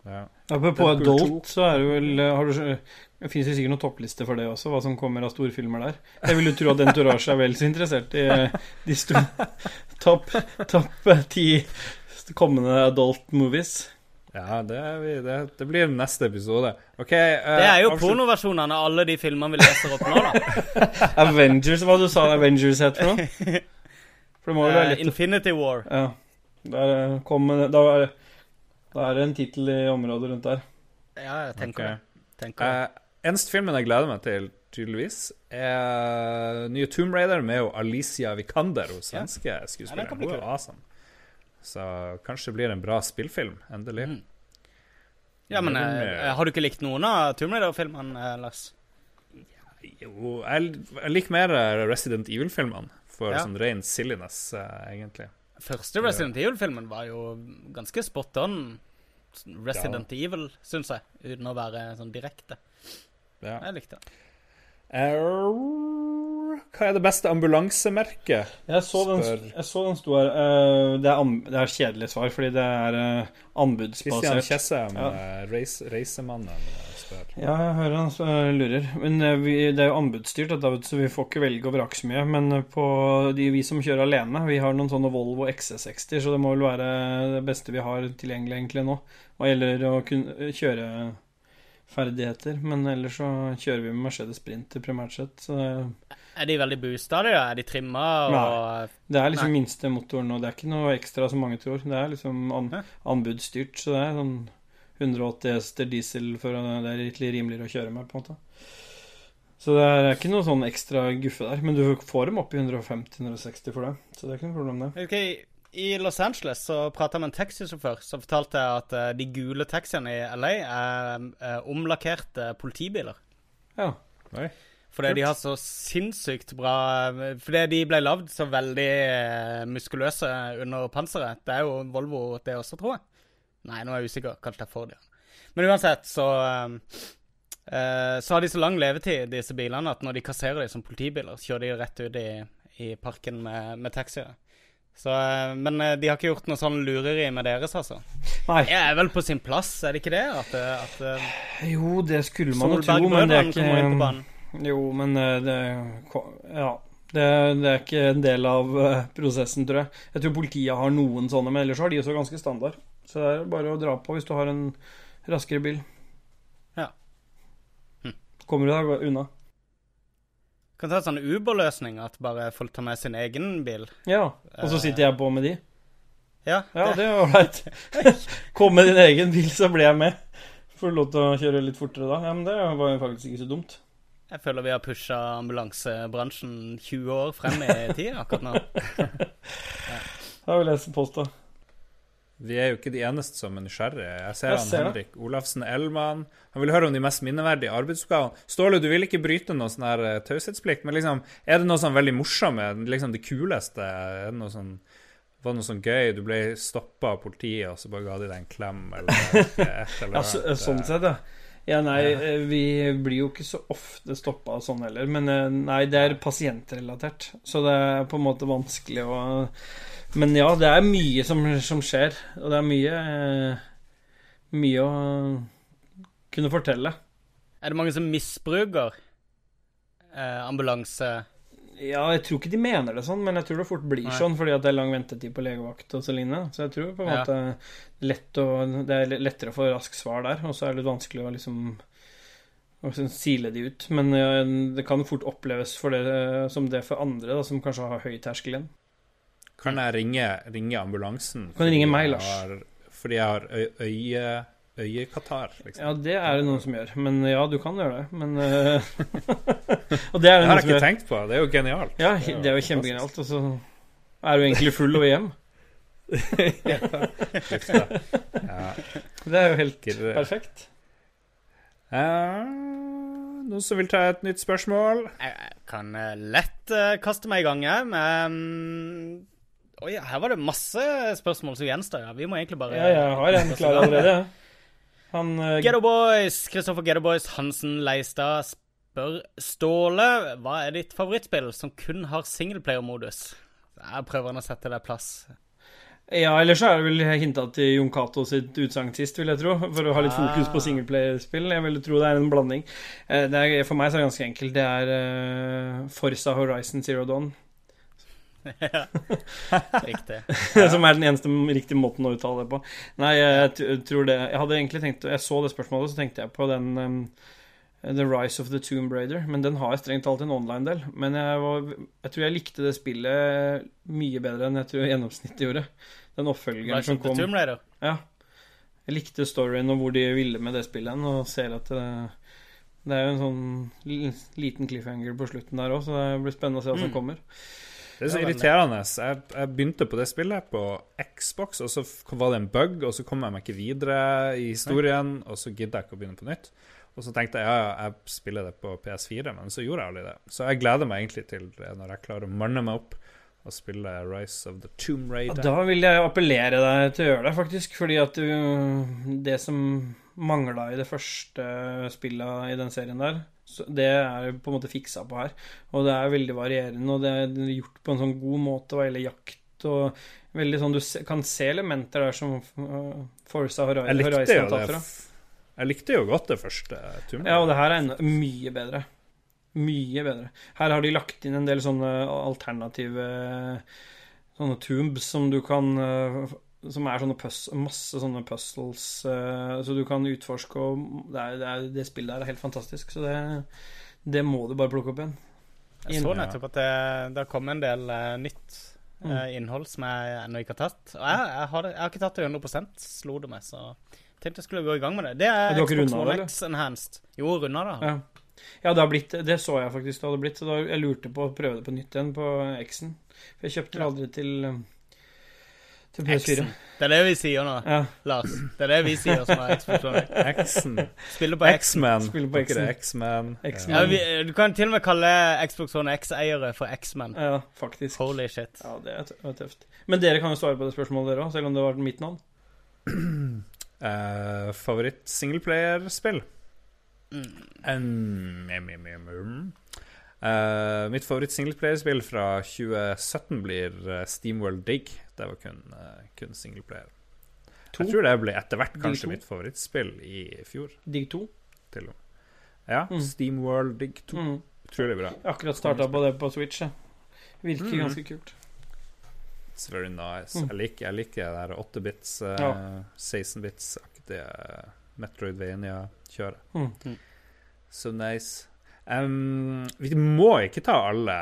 Ja. Apropos Adult, så er det vel har du, Det finnes jo sikkert noen toppliste for det også, hva som kommer av storfilmer der. Jeg vil jo tro at Entourage er vel så interessert i eh, de store topp topp eh, ti kommende adult movies. Ja, det, er vi, det, det blir neste episode. OK. uh, Det er jo pornoversjonene av alle de filmene vi leser opp nå, da. Avengers, hva du sa Avengers het for noe? For det må jo være Eh, litt Infinity War. Ja. Der eh, kom Da er, da er det en tittel i området rundt der. Ja, jeg tenker okay. det. Tenker det. Eh, eneste filmen jeg gleder meg til, tydeligvis, er nye Tomb Raider med jo Alicia Vikander, hun svenske Ja, skuespilleren. Ja, hun er awesome. Så kanskje det blir en bra spillfilm, endelig. Mm. Ja, men eh, har du ikke likt noen av Tomb Raider-filmene, eh, Lars? Jo, jeg, liker mer eh, Resident Evil-filmene, for Ja. sånn ren silliness, egentlig. Første Resident Evil-filmen var jo ganske spot on Resident Evil, syns jeg, uten å være sånn direkte. Ja. Jeg likte den. Uh, hva er det beste ambulansemerket? Jeg så den, jeg så den sto her. Uh, det, er, an- det er kjedelig svar, fordi det er uh, Christian anbudsbasert. Tjessem, Ja. eh, reis, Reisemannen, Ja, jeg hører han eh, lurer. Men eh, vi, det er jo anbudsstyrt, dette, så vi får ikke velge og vrake så mye. Men eh, på de vi som kjører alene, vi har noen sånne Volvo XC60, så det må vel være det beste vi har tilgjengelig egentlig nå. Hva gjelder å kunne kjøre ferdigheter. Men ellers så kjører vi med Mercedes Sprinter primært sett. Er de veldig boosta, de? Er de trimma? Og... det er liksom minstemotoren, og det er ikke noe ekstra som mange tror. Det er liksom an, anbudsstyrt, så det er sånn 180 hester diesel for det er litt rimeligere å kjøre med, på en måte. Så det er ikke noe sånn ekstra guffe der. Men du får dem opp i 150-160 for det. Så det er ikke noe problem, det. Ok, I Los Angeles så prata jeg med en taxisjåfør som fortalte at eh, de gule taxiene i LA er eh, omlakkerte politibiler. Ja. Nei. Fordi de har så sinnssykt bra Fordi de ble lagd så veldig eh, muskuløse under panseret. Det er jo Volvo det også, tror jeg. Nei, nå er jeg usikker. Kanskje det er Ford, ja. Men uansett, så eh, eh, Så har de så lang levetid, disse bilene, at når de kasserer dem som politibiler, så kjører de rett ut i, i parken med, med taxier. Så, eh, men eh, de har ikke gjort noe sånn lureri med deres, altså. Nei. Det er vel på sin plass, er det ikke det? At, at Jo, det skulle man jo tro, men det er ikke. Jo, men det Ja. Det, det er ikke en del av prosessen, tror jeg. Jeg tror politiet har noen sånne, men ellers har de også ganske standard. Så det er bare å dra på hvis du har en raskere bil. Ja. Hm. Kommer du deg unna. Kan ta en sånn Uber-løsning, at bare folk tar med sin egen bil. Ja. Og så sitter jeg på med de. Ja, Ja, det, det er ålreit. Kom med din egen bil, så blir jeg med. Får du lov til å kjøre litt fortere da? Ja, men det var jo faktisk ikke så dumt. jeg føler vi har pusha ambulansebransjen 20 år frem i tid akkurat nå. Det vil jeg påstå. Vi er jo ikke de eneste som er nysgjerrige. Jeg ser Jeg han ser det. Henrik Olafsen Elman. Han vil høre om de mest minneverdige arbeidsoppgavene. Ståle, du vil ikke bryte noe sånn her eh, taushetsplikt, men liksom, er det noe sånn veldig morsomme? Liksom det kuleste? Er det noe sånn var det noe sånn gøy? Du ble stoppa av politiet, og så bare ga de deg en klem, eller et eller Ja, så, sånn sett, ja. Ja, nei, eh, vi blir jo ikke så ofte stoppa sånn heller. Men eh, nei, det er pasientrelatert. Så det er på en måte vanskelig å Men ja, det er mye som, som skjer. Og det er mye eh, Mye å kunne fortelle. Er det mange som misbruker eh, ambulanse? Ja, jeg tror ikke de mener det sånn, men jeg tror det fort blir Nei. sånn fordi at det er lang ventetid på legevakt og så lignende. Så jeg tror på en Ja. måte lett å, det er lettere å få raskt svar der, og så er det litt vanskelig å liksom og så sile de ut. Men ja, det kan fort oppleves for det, som det for andre, da, som kanskje har høy terskel igjen. Kan jeg ringe, ringe ambulansen? Kan du ringe meg, Lars? Har, fordi jeg har øy, øye, øyekatarr, liksom. Ja, det er det noen som gjør. Men ja, du kan gjøre det. Men uh, Og det er Det det har jeg ikke gjør. tenkt på. Det er jo genialt. Ja, det er jo kjempegenialt. Og så er du egentlig full og hjem. Ja. Det er jo helt perfekt. Uh, noen som vil ta et nytt spørsmål? Jeg, kan eh, lett uh, kaste meg i gang, jeg. Men Oi, her var det masse spørsmål som gjenstår. Ja. Vi må egentlig bare Ja, jeg har en klar allerede. Han uh, Ghetto Boys, Kristoffer Ghetto Boys Hansen Leistad spør Ståle hva er ditt favorittspill som kun har singleplayer-modus. Jeg prøver å sette det plass. Ja, ellers så er det vel hinta til Jon Cato sitt utsagn sist, vil jeg tro. For å ha litt fokus på Ah. singleplayerspill. Jeg vil tro det er en blanding. Eh, Det er, for meg så er det ganske enkelt. Det er uh, Forsa Horizon Zero Dawn. Riktig. som er den eneste riktige måten å uttale det på. Nei, jeg tror det Jeg hadde egentlig tenkt Jeg så det spørsmålet, så tenkte jeg på den um, The Rise of the Tomb Raider. Men den har jeg strengt talt en online-del. Men jeg, var, jeg tror jeg likte det spillet mye bedre enn jeg tror gjennomsnittet gjorde. Den oppfølgeren som kom Tomb Raider. Ja. Jeg likte storyen og hvor de ville med det spillet, og ser at det, det er jo en sånn liten cliffhanger på slutten der òg, så det blir spennende å se hva som Mm. kommer. Det er så irriterende. Jeg, jeg begynte på det spillet på Xbox, og så var det en bug, og så kom jeg meg ikke videre i historien, og så gidder jeg ikke å begynne på nytt. Og så tenkte jeg ja, ja, jeg spiller det på PS4, men så gjorde jeg aldri det. Så jeg gleder meg egentlig til det når jeg klarer å manne meg opp og spille Rise of the Tomb Raider. da vil jeg appellere deg til å gjøre det, faktisk. Fordi at du Det som mangla i det første spillet i den serien der, så det er på en måte fiksa på her. Og det er veldig varierende, og det er gjort på en sånn god måte hva gjelder jakt og Veldig sånn Du kan se elementer der som uh, Forza Hori- Horizon tar fra. Jeg likte jo godt det første turen. Ja, og det her er enda mye bedre. Mye bedre. Her har de lagt inn en del sånne alternative Sånne tubes som du kan eh, Som er sånne masse sånne puzzles uh, Så du kan utforske og det, er, det, er, det spillet der er helt fantastisk. Så det, det må du bare plukke opp igjen. Jeg så nettopp at det, det har kommet en del uh, nytt eh, innhold som jeg ennå ikke har tatt. Og jeg, jeg, har jeg har ikke tatt det 100 slo det meg, så tenkte jeg skulle gå i gang med det. Det er Xbox One X Enhanced. Jo, runda det. Ja. ja, det har blitt Det så jeg faktisk det hadde blitt. Så da, jeg lurte på å prøve det på nytt igjen på X-en. For jeg kjøpte det aldri til til PS4. Det er det vi sier nå, Ja. Lars. Det er det vi sier som er Xbox One X. Spiller på. X-Man. Spiller på. X-Man. X-Man. Ja, vi, du kan til og med kalle Xbox One X-eiere for X-Men. ja, faktisk. Holy shit. Ja, det er tø- tøft. Men dere kan jo svare på det spørsmålet, dere òg, selv om det var mitt navn. Uh, favoritt singleplayerspill? Mm. Um, um, mm, mm, mm. Eh, mitt favoritt singleplayerspill fra 2017 blir uh, Steamworld Dig. Det var kun, uh, kun singleplayer. To? Jeg tror det ble etter hvert kanskje mitt favorittspill i fjor. Digg 2. Til og med. Ja, Mm. Steamworld Dig 2. Mm. Utrolig bra. Akkurat starta på det på Switch. Virker Mm. ganske kult. It's very nice. Mm. Jeg liker, jeg liker det der 8-bits, uh, Ja. 16-bits-aktige Metroidvania-kjøret. Mm. Så nice. Um, vi må ikke ta alle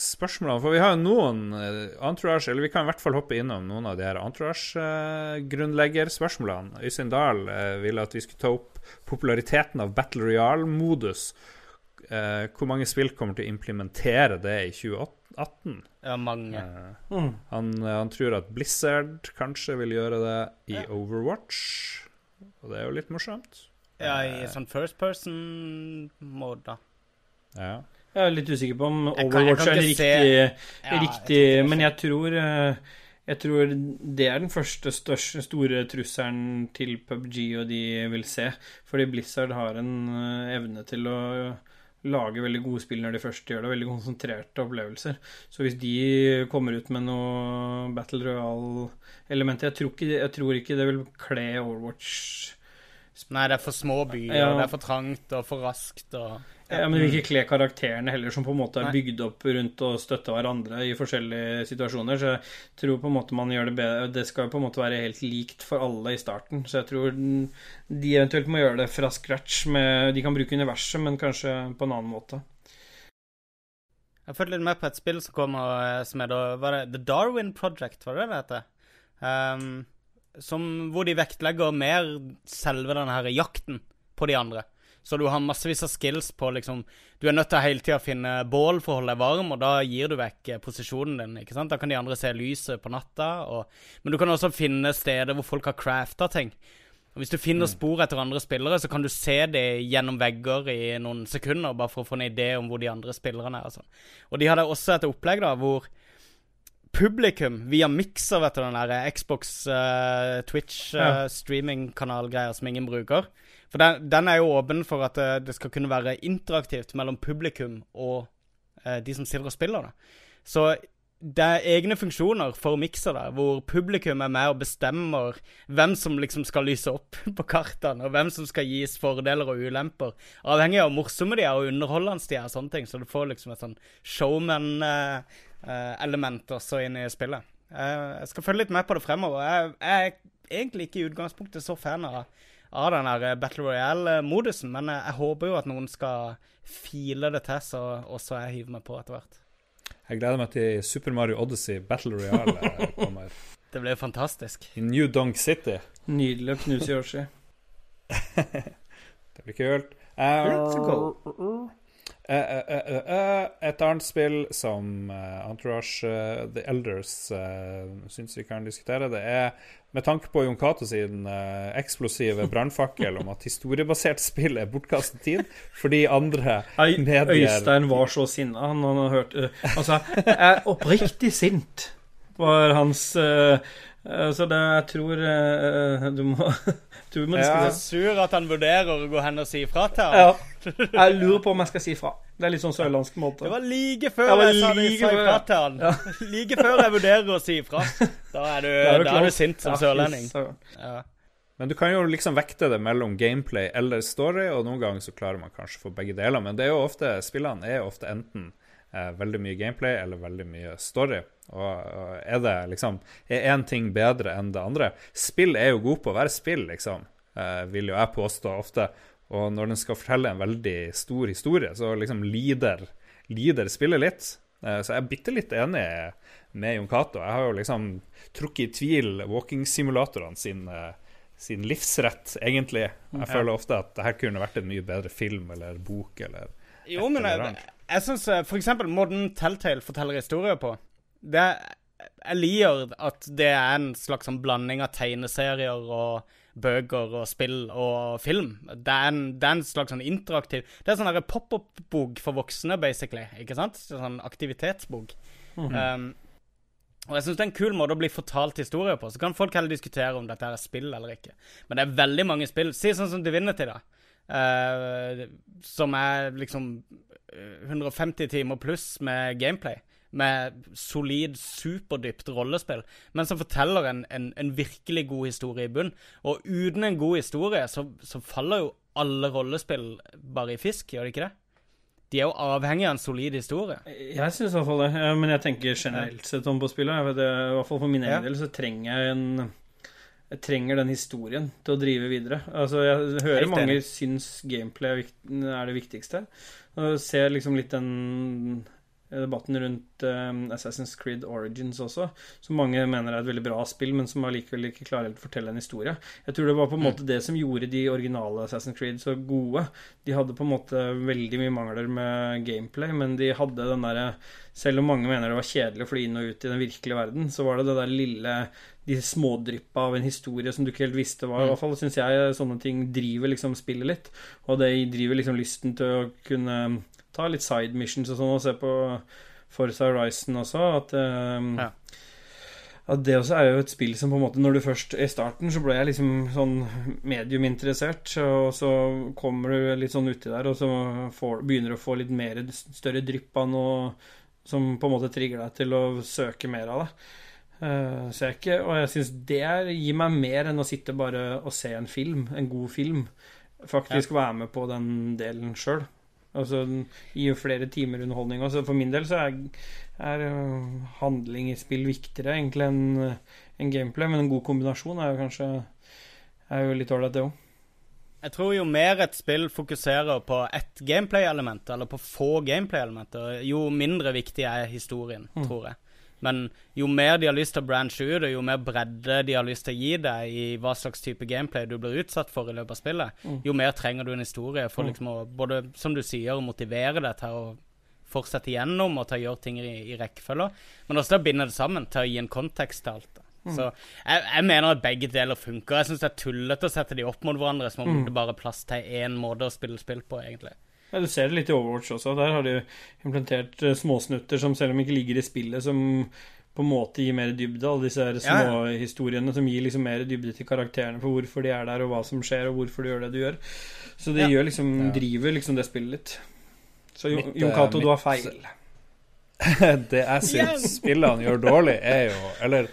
spørsmålene, for vi har jo noen uh, entourage Eller vi kan i hvert fall hoppe innom noen av de her entourage-grunnleggerspørsmålene. Øystein Dahl uh, ville at vi skulle ta opp populariteten av Battle Royale-modus. Uh, hvor mange spill kommer til å implementere det i 2018? Ja, mange. Mm. han, han tror at Blizzard kanskje vil gjøre det i Ja. Overwatch. Og det er jo litt morsomt. Ja, i Eh, sånn first person-mode, da. ja. Jeg er litt usikker på om Overwatch er riktig, Ja, riktig jeg Men jeg tror eh, Jeg tror det er den første største, store trusselen til PubG og de vil se. Fordi Blizzard har en eh, evne til å lage veldig gode spill når de først gjør det. Veldig konsentrerte opplevelser. Så hvis de kommer ut med noe Battle Royale-elementer jeg, jeg tror ikke det vil kle Overwatch Nei, det er for små byer, Ja. det er for trangt og for raskt og Ja, men det vil ikke kle karakterene heller, som på en måte er bygd opp rundt å støtte hverandre i forskjellige situasjoner. Så jeg tror på en måte man gjør det bedre Det skal jo på en måte være helt likt for alle i starten. Så jeg tror de eventuelt må gjøre det fra scratch. Med, de kan bruke universet, men kanskje på en annen måte. Jeg følte litt med på et spill som kom, og, som er Hva er det? The Darwin Project, var det det det heter? Um, som, hvor de vektlegger mer selve den her jakten på de andre. Så du har massevis av skills på liksom Du er nødt til å hele tida finne bål for å holde deg varm, og da gir du vekk eh, posisjonen din. ikke sant? Da kan de andre se lyset på natta. Og, men du kan også finne steder hvor folk har crafta ting. Og Hvis du finner spor etter andre spillere, så kan du se det gjennom vegger i noen sekunder, bare for å få en idé om hvor de andre spillerne er. Og, sånn. og de hadde også et opplegg da, hvor publikum via Mixer, vet du, den der Xbox, uh, Twitch, Ja. uh, streamingkanalgreier som ingen bruker. For den, den er jo åpen for at eh, det skal kunne være interaktivt mellom publikum og eh, de som sitter og spiller. da. Så det er egne funksjoner for mikser der, hvor publikum er med og bestemmer hvem som liksom skal lyse opp på kartene, og hvem som skal gis fordeler og ulemper. Avhengig av hvor morsomme de er og underholdende de er, og sånne ting. Så du får liksom et sånn showman-element også inn i spillet. Eh, jeg skal følge litt med på det fremover. Jeg, jeg er egentlig ikke i utgangspunktet så fan av, av den der Battle Royale-modusen, men jeg, jeg håper jo at noen skal file det til, så også jeg hiver meg på etter hvert. Jeg gleder meg til Super Mario Odyssey Battle Royale eh, kommer. Det blir fantastisk. I New Donk City. Nydelig å knuse Yoshi. Det blir kult. Uh, eh, eh, eh, eh, et annet spill som eh, Entourage eh, The Elders syns vi kan diskutere, det er med tanke på Jon Cato sin eh, eksplosive brannfakkel om at historiebasert spill er bortkastet tid fordi andre medier Øystein var så sinna. Han, han har hørt uh, sa 'Jeg er oppriktig sint', var hans uh, Så det jeg tror uh, du må Du må Ja. Jeg er sur at han vurderer å gå hen og si ifra til ham. Ja. Jeg lurer på om jeg skal si fra. Det er litt sånn sørlandsk måte. Det var like før jeg, var jeg sa like sa ifra ja. til han. like før jeg vurderer å si ifra. Da er du, da er du sint som Ja, sørlending. Ja. Men du kan jo liksom vekte det mellom gameplay eller story, og noen ganger så klarer man kanskje å få begge deler. Men det er jo ofte, spillene er jo ofte enten eh, veldig mye gameplay eller veldig mye story. Og, og er det liksom Er én ting bedre enn det andre? Spill er jo god på å være spill, liksom, eh, vil jo jeg påstå ofte. Og når den skal fortelle en veldig stor historie, så liksom lider, lider spillet litt. Eh, så jeg er bitte litt enig med Jon Cato. Jeg har jo liksom trukket i tvil walking-simulatorene sin, eh, sin livsrett, egentlig. Jeg føler ofte at det her kunne vært en mye bedre film eller bok eller Jo, men jeg. Jeg syns for eksempel måten Telltale forteller historier på det, jeg liker at det er en slags sånn blanding av tegneserier og bøker og spill og film. Det er en, det er en slags sånn interaktiv Det er sånn pop-up-bok for voksne, basically. Ikke sant? Sånn aktivitetsbok. um, og jeg syns det er en kul måte å bli fortalt historier på. Så kan folk heller diskutere om dette er spill eller ikke. Men det er veldig mange spill. Si sånn som Divinity, da. Uh, som er liksom eh, 150 timer pluss med gameplay. Med solid, superdypt rollespill. Men som forteller en, en, en virkelig god historie i bunn. Og uten en god historie så, så faller jo alle rollespill bare i fisk, gjør de ikke det? De er jo avhengig av en solid historie. Jeg syns i hvert fall det. Men jeg tenker generelt sett om på spillet. I hvert fall for min egen Ja. del så trenger jeg en Jeg trenger den historien til å drive videre. Altså, jeg hører mange syns gameplay er, det viktigste. Og ser liksom litt den debatten rundt eh, Assassin's Creed Origins også, som mange mener er et veldig bra spill, men som allikevel ikke klarer helt å fortelle en historie. Jeg tror det var på en måte det som gjorde de originale Assassin's Creed så gode. De hadde på en måte veldig mye mangler med gameplay, men de hadde den derre Selv om mange mener det var kjedelig å fly inn og ut i den virkelige verden, så var det det der lille De smådryppa av en historie som du ikke helt visste hva. I hvert fall syns jeg sånne ting driver liksom spillet litt. Og det driver liksom lysten til å kunne ta litt side missions og sånn, og se på Forza Horizon også, at um, Ja. at det også er jo et spill som på en måte Når du først I starten så ble jeg liksom sånn medium interessert, og så kommer du litt sånn uti der, og så får, begynner du å få litt mer større drypp av noe som på en måte trigger deg til å søke mer av det. Eh, så jeg ikke Og jeg syns det gir meg mer enn å sitte bare og se en film, en god film. Faktisk være med på den delen sjøl. Altså gir jo flere timer underholdning. også. for min del så er, er øh, handling i spill viktigere egentlig enn en gameplay, men en god kombinasjon er jo kanskje er jo litt ålreit, det òg. Jeg tror jo mer et spill fokuserer på ett gameplay-element, eller på få gameplay-elementer, jo mindre viktig er historien, tror jeg. Men jo mer de har lyst til å branche ut, og jo mer bredde de har lyst til å gi deg i hva slags type gameplay du blir utsatt for i løpet av spillet, jo mer trenger du en historie for liksom å både, som du sier, å motivere deg til å fortsette gjennom og til å gjøre ting i, i rekkefølge, men også til å binde det sammen, til å gi en kontekst til alt. Mm. Så jeg, jeg mener at begge deler funker. Jeg syns det er tullete å sette de opp mot hverandre som om det bare er plass til én måte å spille spill på, egentlig. Ja, du ser det litt i Overwatch også. Der har de implementert eh, småsnutter som selv om ikke ligger i spillet, som på en måte gir mer dybde. Alle disse her Ja, ja. som gir liksom mer dybde til karakterene for hvorfor de er der, og hva som skjer, og hvorfor du gjør det du gjør. Så det Ja. gjør liksom, Ja. driver liksom det spillet litt. Så Jo- Jon eh, Cato, du har feil. det jeg syns spillene gjør dårlig, er jo Eller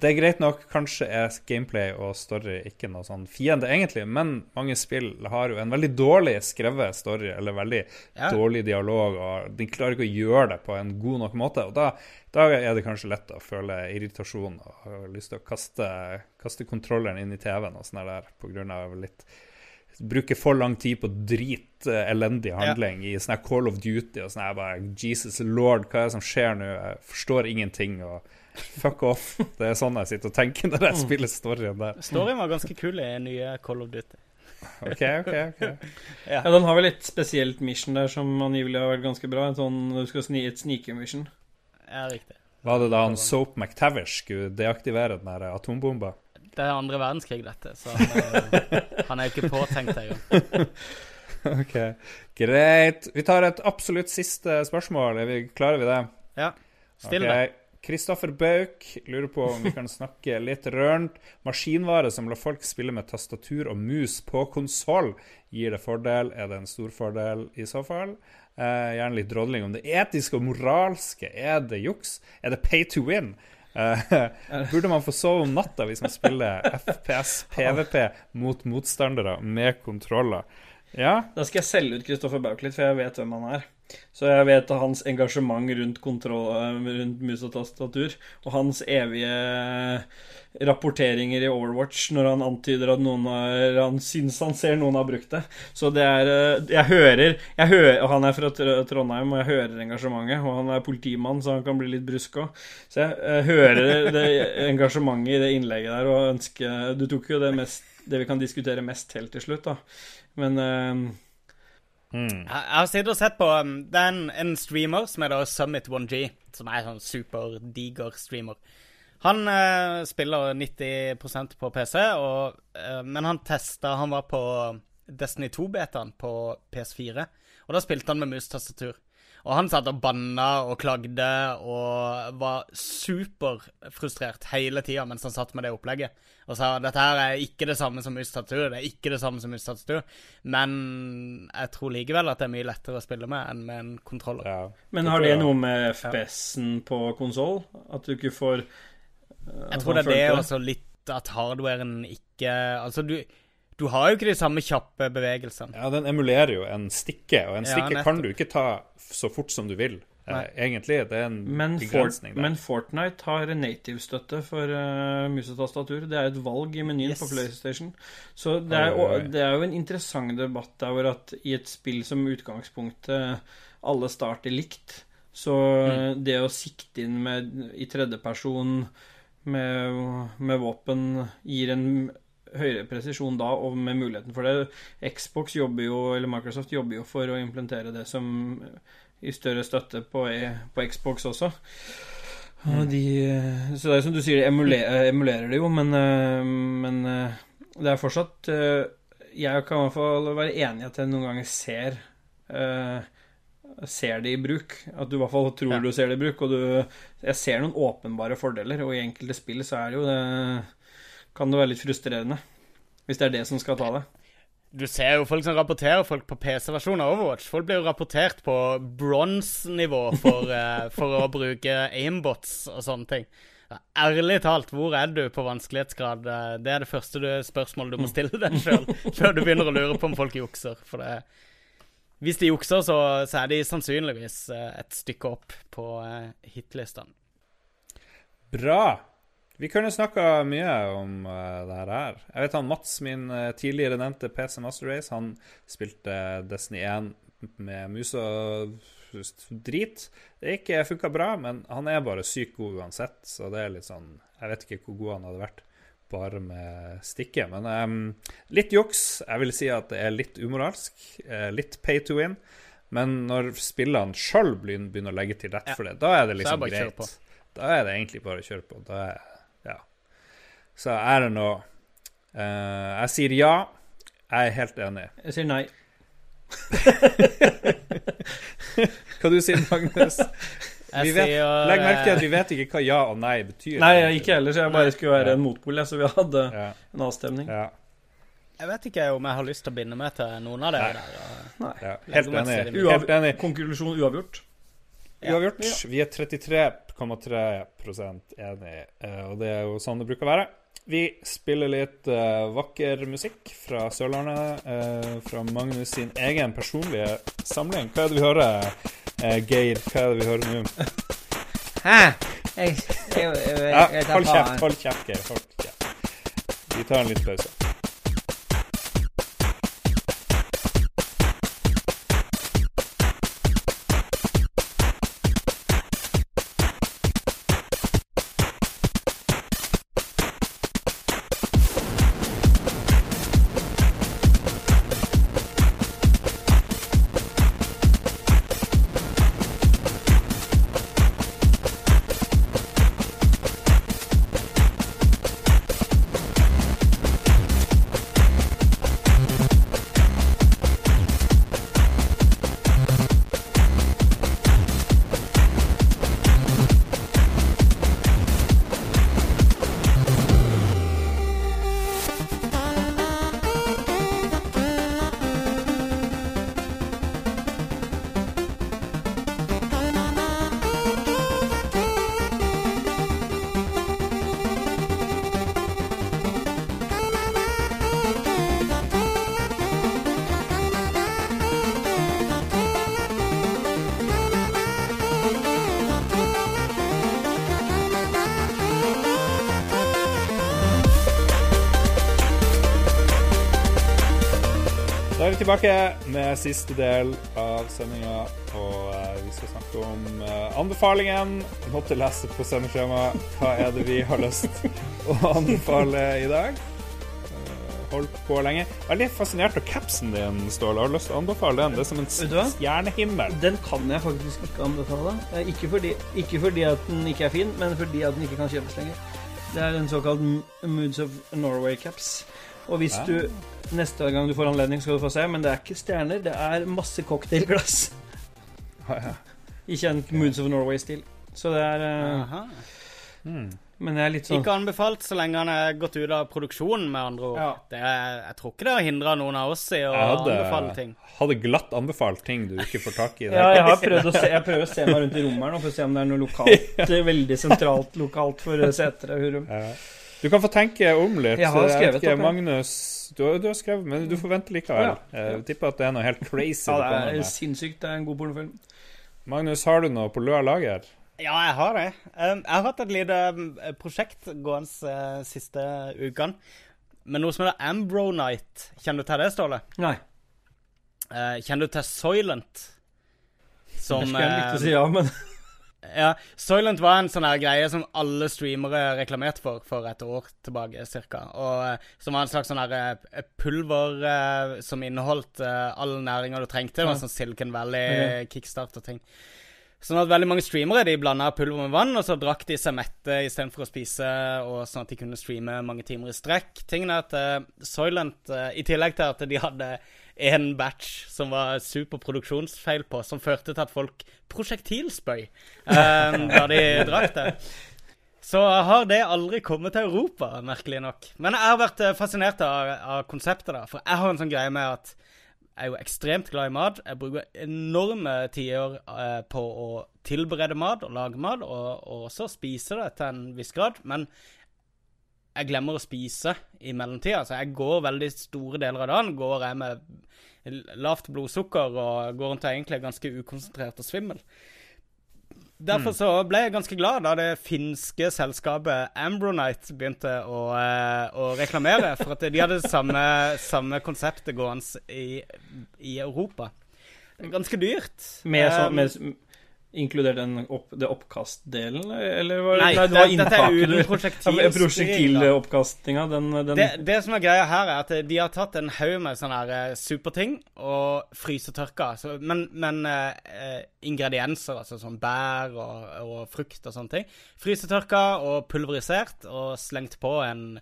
det er greit nok, kanskje er gameplay og story ikke noe sånn fiende, egentlig, men mange spill har jo en veldig dårlig skrevet story, eller veldig Ja. dårlig dialog, og de klarer ikke å gjøre det på en god nok måte. Og da, da er det kanskje lett å føle irritasjon og har lyst til å kaste, kaste kontrolleren inn i TV-en og sånn der, på grunn av litt Bruke for lang tid på drit eh, elendig handling i sånn Call of Duty og sånn her bare Jesus lord, hva er det som skjer nå? Jeg forstår ingenting. og Fuck off. Det er sånn jeg sitter og tenker når jeg spiller storyen der. Storyen var ganske kul i nye Call of Duty. OK, OK. ok Ja, Den har vel et spesielt mission der som angivelig har vært ganske bra. En sånn, du skal sni, et sneaker-mission. Ja, riktig. Var det da han Soap McTavish skulle deaktivere den der atombomba? Det er andre verdenskrig, dette, så han er, han er jo ikke påtenkt engang. OK, greit. Vi tar et absolutt siste spørsmål. Er klarer vi det? Ja. Still okay. deg. Kristoffer Bauk lurer på om vi kan snakke litt rørent. Maskinvare som lar folk spille med tastatur og mus på konsoll. Gir det fordel? Er det en stor fordel i så fall? Eh, gjerne litt drodling om det etiske og moralske. Er det juks? Er det pay to win? Eh, burde man få sove om natta hvis man spiller FPS PVP mot motstandere med kontroller? Ja, Da skal jeg selge ut Kristoffer Bauk litt, for jeg vet hvem han er. Så jeg vet hans engasjement rundt kontroll eh, Rundt mus og tastatur, og hans evige rapporteringer i Overwatch når han antyder at noen har Han syns han ser noen har brukt det. Så det er eh, Jeg hører, jeg hører Og han er fra Trondheim, og jeg hører engasjementet. Og han er politimann, så han kan bli litt brusk òg. Så jeg jeg hører det engasjementet i det innlegget der, og ønsker Du tok jo det mest Det vi kan diskutere mest helt til slutt, da. Men uh, mm. Jeg har sittet og sett på um, Det er en, en streamer som heter Summit 1G, som er en sånn superdiger streamer. Han uh, spiller 90% på PC, og, uh, men han testa Han var på Destiny 2-betaen på PS4, og da spilte han med mus-tastatur. Og han satt og banna og klagde og var superfrustrert hele tida mens han satt med det opplegget. Og sa dette her er ikke det samme som mus-tastatur, det er ikke det samme som mus-tastatur. Men jeg tror likevel at det er mye lettere å spille med enn med en kontroller. Ja. Men har det noe med FPS-en på konsoll? At du ikke får uh, Jeg tror det er det og litt at hardwaren ikke Altså, du du har jo ikke de samme kjappe bevegelsene. Ja, den emulerer jo en stikke, og en Ja, stikke nettopp. kan du ikke ta så fort som du vil. Eh, Nei. egentlig. Det er en Men, begrensning der. men Fortnite har native-støtte for uh, musetastatur. Det er et valg i menyen Yes. på PlayStation. Så det er, oi, oi. det er jo en interessant debatt der hvor at i et spill som utgangspunktet alle starter likt, så Mm. det å sikte inn med, i tredjeperson med, med våpen gir en høyere presisjon da, og med muligheten for det. Xbox jobber jo, eller Microsoft jobber jo for å implementere det som i større støtte på, E- på Xbox også. Og de, så det er som du sier, de emulerer, emulerer det jo, men, eh, men eh, det er fortsatt eh, Jeg kan i hvert fall være enig i at jeg noen ganger ser Ser det i bruk. At du i hvert fall tror Ja. du ser det i bruk. Og du, jeg ser noen åpenbare fordeler, og i enkelte spill så er det jo det Kan det være litt frustrerende. Hvis det er det som skal ta det. Du ser jo folk som rapporterer folk på PC-versjonen av Overwatch. Folk blir jo rapportert på bronse-nivå for, eh, for å bruke aimbots og sånne ting. Ærlig talt, hvor er du på vanskelighetsgrad? Eh, Det er det første du, spørsmålet du må stille deg sjøl før du begynner å lure på om folk jukser. For det, hvis de jukser, så, så er de sannsynligvis eh, et stykke opp på hitlistene. Bra. Vi kunne snakka mye om uh, det her. Jeg vet han Mats, min uh, tidligere nevnte PC Master Race, han spilte Destiny 1 med mus og drit. Det ikke funka bra, men han er bare sykt god uansett, så det er litt sånn Jeg vet ikke hvor god han hadde vært bare med stikket, men um, litt juks. Jeg vil si at det er litt umoralsk. Uh, litt pay to win. Men når spillene sjøl begynner å legge til rette for det, da er det liksom greit. Da er det egentlig bare å kjøre på. Da er. Så er det noe Uh, Jeg sier ja. Jeg er helt enig. Jeg sier nei. Hva du sier Magnus? Vi vet, sier, legg merke til eh, at vi vet ikke hva ja og nei betyr. Nei, ikke heller, så jeg bare skulle være en motpol, så vi hadde Ja, en avstemning. ja, Jeg vet ikke om jeg har lyst til å binde meg til noen av dere Nei. ja. Helt enig. Uav- Helt enig. Konklusjon uavgjort. Ja. Uavgjort. Vi er 33,3 enig, eh, og det er jo sånn det bruker å være. Vi spiller litt uh, vakker musikk fra Sørlandet, Uh, fra Magnus sin egen personlige samling. Hva er det vi hører, uh, Geir? Hva er det vi hører nå? Hæ? Jeg, jeg, jeg, jeg, jeg tar hold kjeft, Geir. Hold kjeft. Vi tar en liten pause. Da er vi tilbake med siste del av sendinga, og eh, vi skal snakke om eh, anbefalingen. Jeg måtte lese på sendeskjemaet hva er det vi har lyst å anbefale i dag. Eh, holdt på lenge. Veldig fascinert av capsen din, Ståle. Har du lyst til å anbefale den? Det er som en stjernehimmel. Den kan jeg faktisk ikke anbefale. Ikke fordi, ikke fordi at den ikke er fin, men fordi at den ikke kan kjøpes lenger. Det er en såkalt Moods of Norway-caps. Og hvis Ja. du neste gang du får anledning, skal du få se, men det er ikke stjerner, det er masse cocktailglass. Ah, ja. I kjent Moods of Norway-stil. Så det er eh, Aha. Mm. Men jeg er litt sånn Ikke anbefalt så lenge han er gått ut av produksjonen, med andre ord. Ja. Det er, jeg tror ikke det har hindra noen av oss i å Jeg hadde, anbefale ting. hadde glatt anbefalt ting du ikke får tak i. Ja, jeg har prøvd å se, jeg prøver å se meg rundt i rommet her nå for å se om det er noe lokalt, veldig sentralt lokalt for Setre og Hurum. Ja. Du kan få tenke om litt. Jeg har skrevet jeg ikke, opp. Magnus du har, du har skrevet, men du får vente likevel. Ja. Jeg tipper at det er noe helt crazy. Ja, det er med. sinnssykt. Det er en god pornofilm. Magnus, har du noe på løa lager? Ja, jeg har det. Um, jeg har hatt et lite um, prosjekt gående uh, siste ukene. Men noe som heter Ambronite. Kjenner du til det, Ståle? Nei. Uh, kjenner du til Soylent? Som jeg skulle likt å si ja, men Ja, Soylent var en sånn her greie som alle streamere reklamerte for for et år tilbake cirka. Og eh, Som var en slags sånn her eh, pulver eh, som inneholdt eh, all næringa du trengte. Det var sånn Silicon Valley og ting. Sånn at veldig mange streamere de blanda pulver med vann, og så drakk de seg mette istedenfor å spise, og sånn at de kunne streame mange timer i strekk. Tingen er at uh, Soylent, i tillegg til at de hadde en batch som var superproduksjonsfeil på, som førte til at folk prosjektilspøy um, da de drakk det. Så har det aldri kommet til Europa, merkelig nok. Men jeg har vært eh, fascinert av, av konseptet, da. For jeg har en sånn greie med at jeg er jo ekstremt glad i mat. Jeg bruker enorme tider eh, på å tilberede mat og lage mat, og, og også spise det til en viss grad. Men jeg glemmer å spise i mellomtida. Så jeg går veldig store deler av dagen går jeg med lavt blodsukker og går rundt og egentlig ganske ukonsentrert og svimmel. Derfor så ble jeg ganske glad da det finske selskapet Ambronite begynte å, eh, å reklamere for at de hadde samme, samme konseptet gående i, i Europa. Det er ganske dyrt. med, så, Um, med Inkludert den opp, det oppkastdelen, eller var Nei, det var det- dette er inntaket da. Prosjektiloppkastinga, den, den Det, det som er greia her, er at de har tatt en haug med sånne eh, superting og frysetørka. Så, men men eh, ingredienser, altså sånn bær og, og frukt og sånne ting. Frysetørka og pulverisert og slengt på en,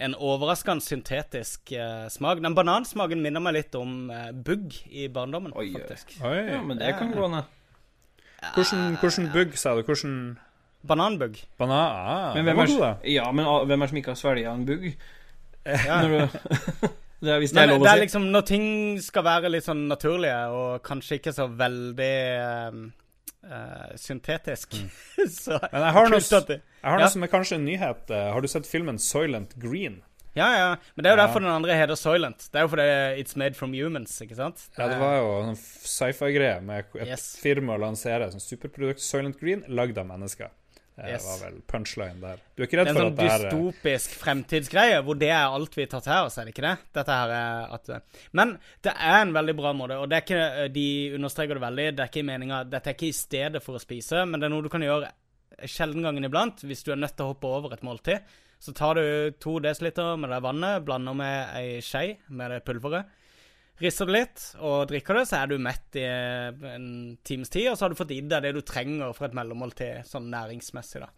en overraskende syntetisk eh, smak. Den banansmaken minner meg litt om eh, bugg i barndommen, Oi, oi. faktisk. Oi. Ja, men det kan gå ned. Hvordan, hvordan bugg, sa du? Hvordan Bananbugg. Bana Ah, Men hvem er, god, da. ja, men ah, hvem er det som ikke har svelga en bugg? Ja. Når du, det er, hvis det er lov det er si. liksom når ting skal være litt sånn naturlige, og kanskje ikke så veldig eh, eh, syntetisk, så Men jeg har noe, kult at det- jeg har Ja. som er kanskje en nyhet. Eh, Har du sett filmen Soylent Green? Ja, ja. Men det er jo Ja. derfor den andre heter Soylent. Det er jo fordi it's made from humans, ikke sant? Ja, det var jo en sci-fi-greie med et Yes. firma å lansere som superprodukt, Soylent Green, lagd av mennesker. Det Yes. var vel punchline der. Du er ikke redd for sånn at det er En sånn dystopisk fremtidsgreie hvor det er alt vi tar til oss, er det ikke det? Dette her er at Men det er en veldig bra måte, og det ikke De understreker det veldig. Det er ikke meninga Dette er ikke i stedet for å spise, men det er noe du kan gjøre sjelden gangen iblant hvis du er nødt til å hoppe over et måltid. Så tar du to desiliter med det vannet, blander med ei skje med det pulveret. Rister det litt og drikker det, så er du mett i en times tid, og så har du fått i deg det du trenger for et mellommåltid, sånn næringsmessig, da.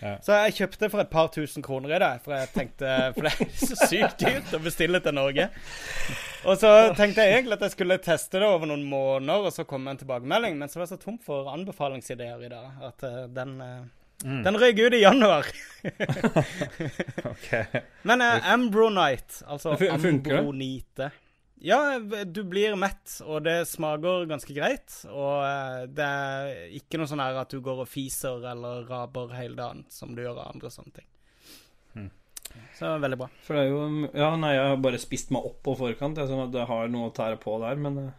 Ja. Så jeg kjøpte for et par tusen kroner i det, for jeg tenkte For det er så sykt dyrt å bestille til Norge. Og så tenkte jeg egentlig at jeg skulle teste det over noen måneder, og så komme med en tilbakemelding, men så var jeg så tom for anbefalingsideer i dag at eh, den eh, Mm. Den røyk ut i januar. Ok. Men uh, Ambronite, altså Det det? ambronite Ja, du blir mett, og det smaker ganske greit. Og uh, det er ikke noe sånn her at du går og fiser eller raper hele dagen, som du gjør av andre sånne ting. Mm. Så veldig bra. For det er jo Ja, nei, jeg har bare spist meg opp på forkant, jeg, sånn at jeg har noe å tære på der, men eh,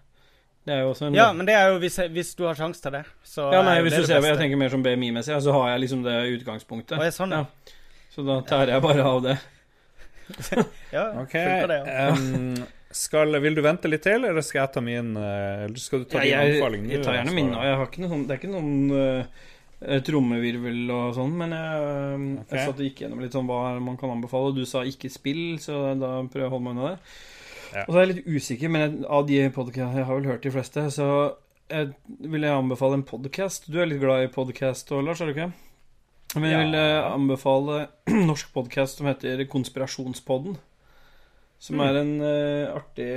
det er jo også en Ja, men det er jo hvis, hvis du har sjanse til det. Så Ja, nei, er jo hvis det du det ser beste. Jeg tenker mer som BMI-messig, så har jeg liksom det utgangspunktet. Og er sånn, ja. Så da tærer jeg bare av det. Ja, Ok. funker det, ja. Um, skal, vil du vente litt til, eller skal jeg ta min eh, Eller skal du ta Ja, din anbefaling jeg tar gjerne min nå. Jeg har ikke noe Det er ikke noen eh, trommevirvel og sånn. Men jeg, okay. jeg satt og gikk gjennom litt sånn hva man kan anbefale. Du sa ikke spill, så da prøver jeg å holde meg unna det. Ja. Og så er jeg litt usikker, men jeg, av de podkastene Jeg har vel hørt de fleste, så jeg, vil jeg anbefale en podkast. Du er litt glad i podkast, Lars, er du ikke? Men jeg vil eh, anbefale norsk podkast som heter Konspirasjonspodden. Som Mm. er en uh, artig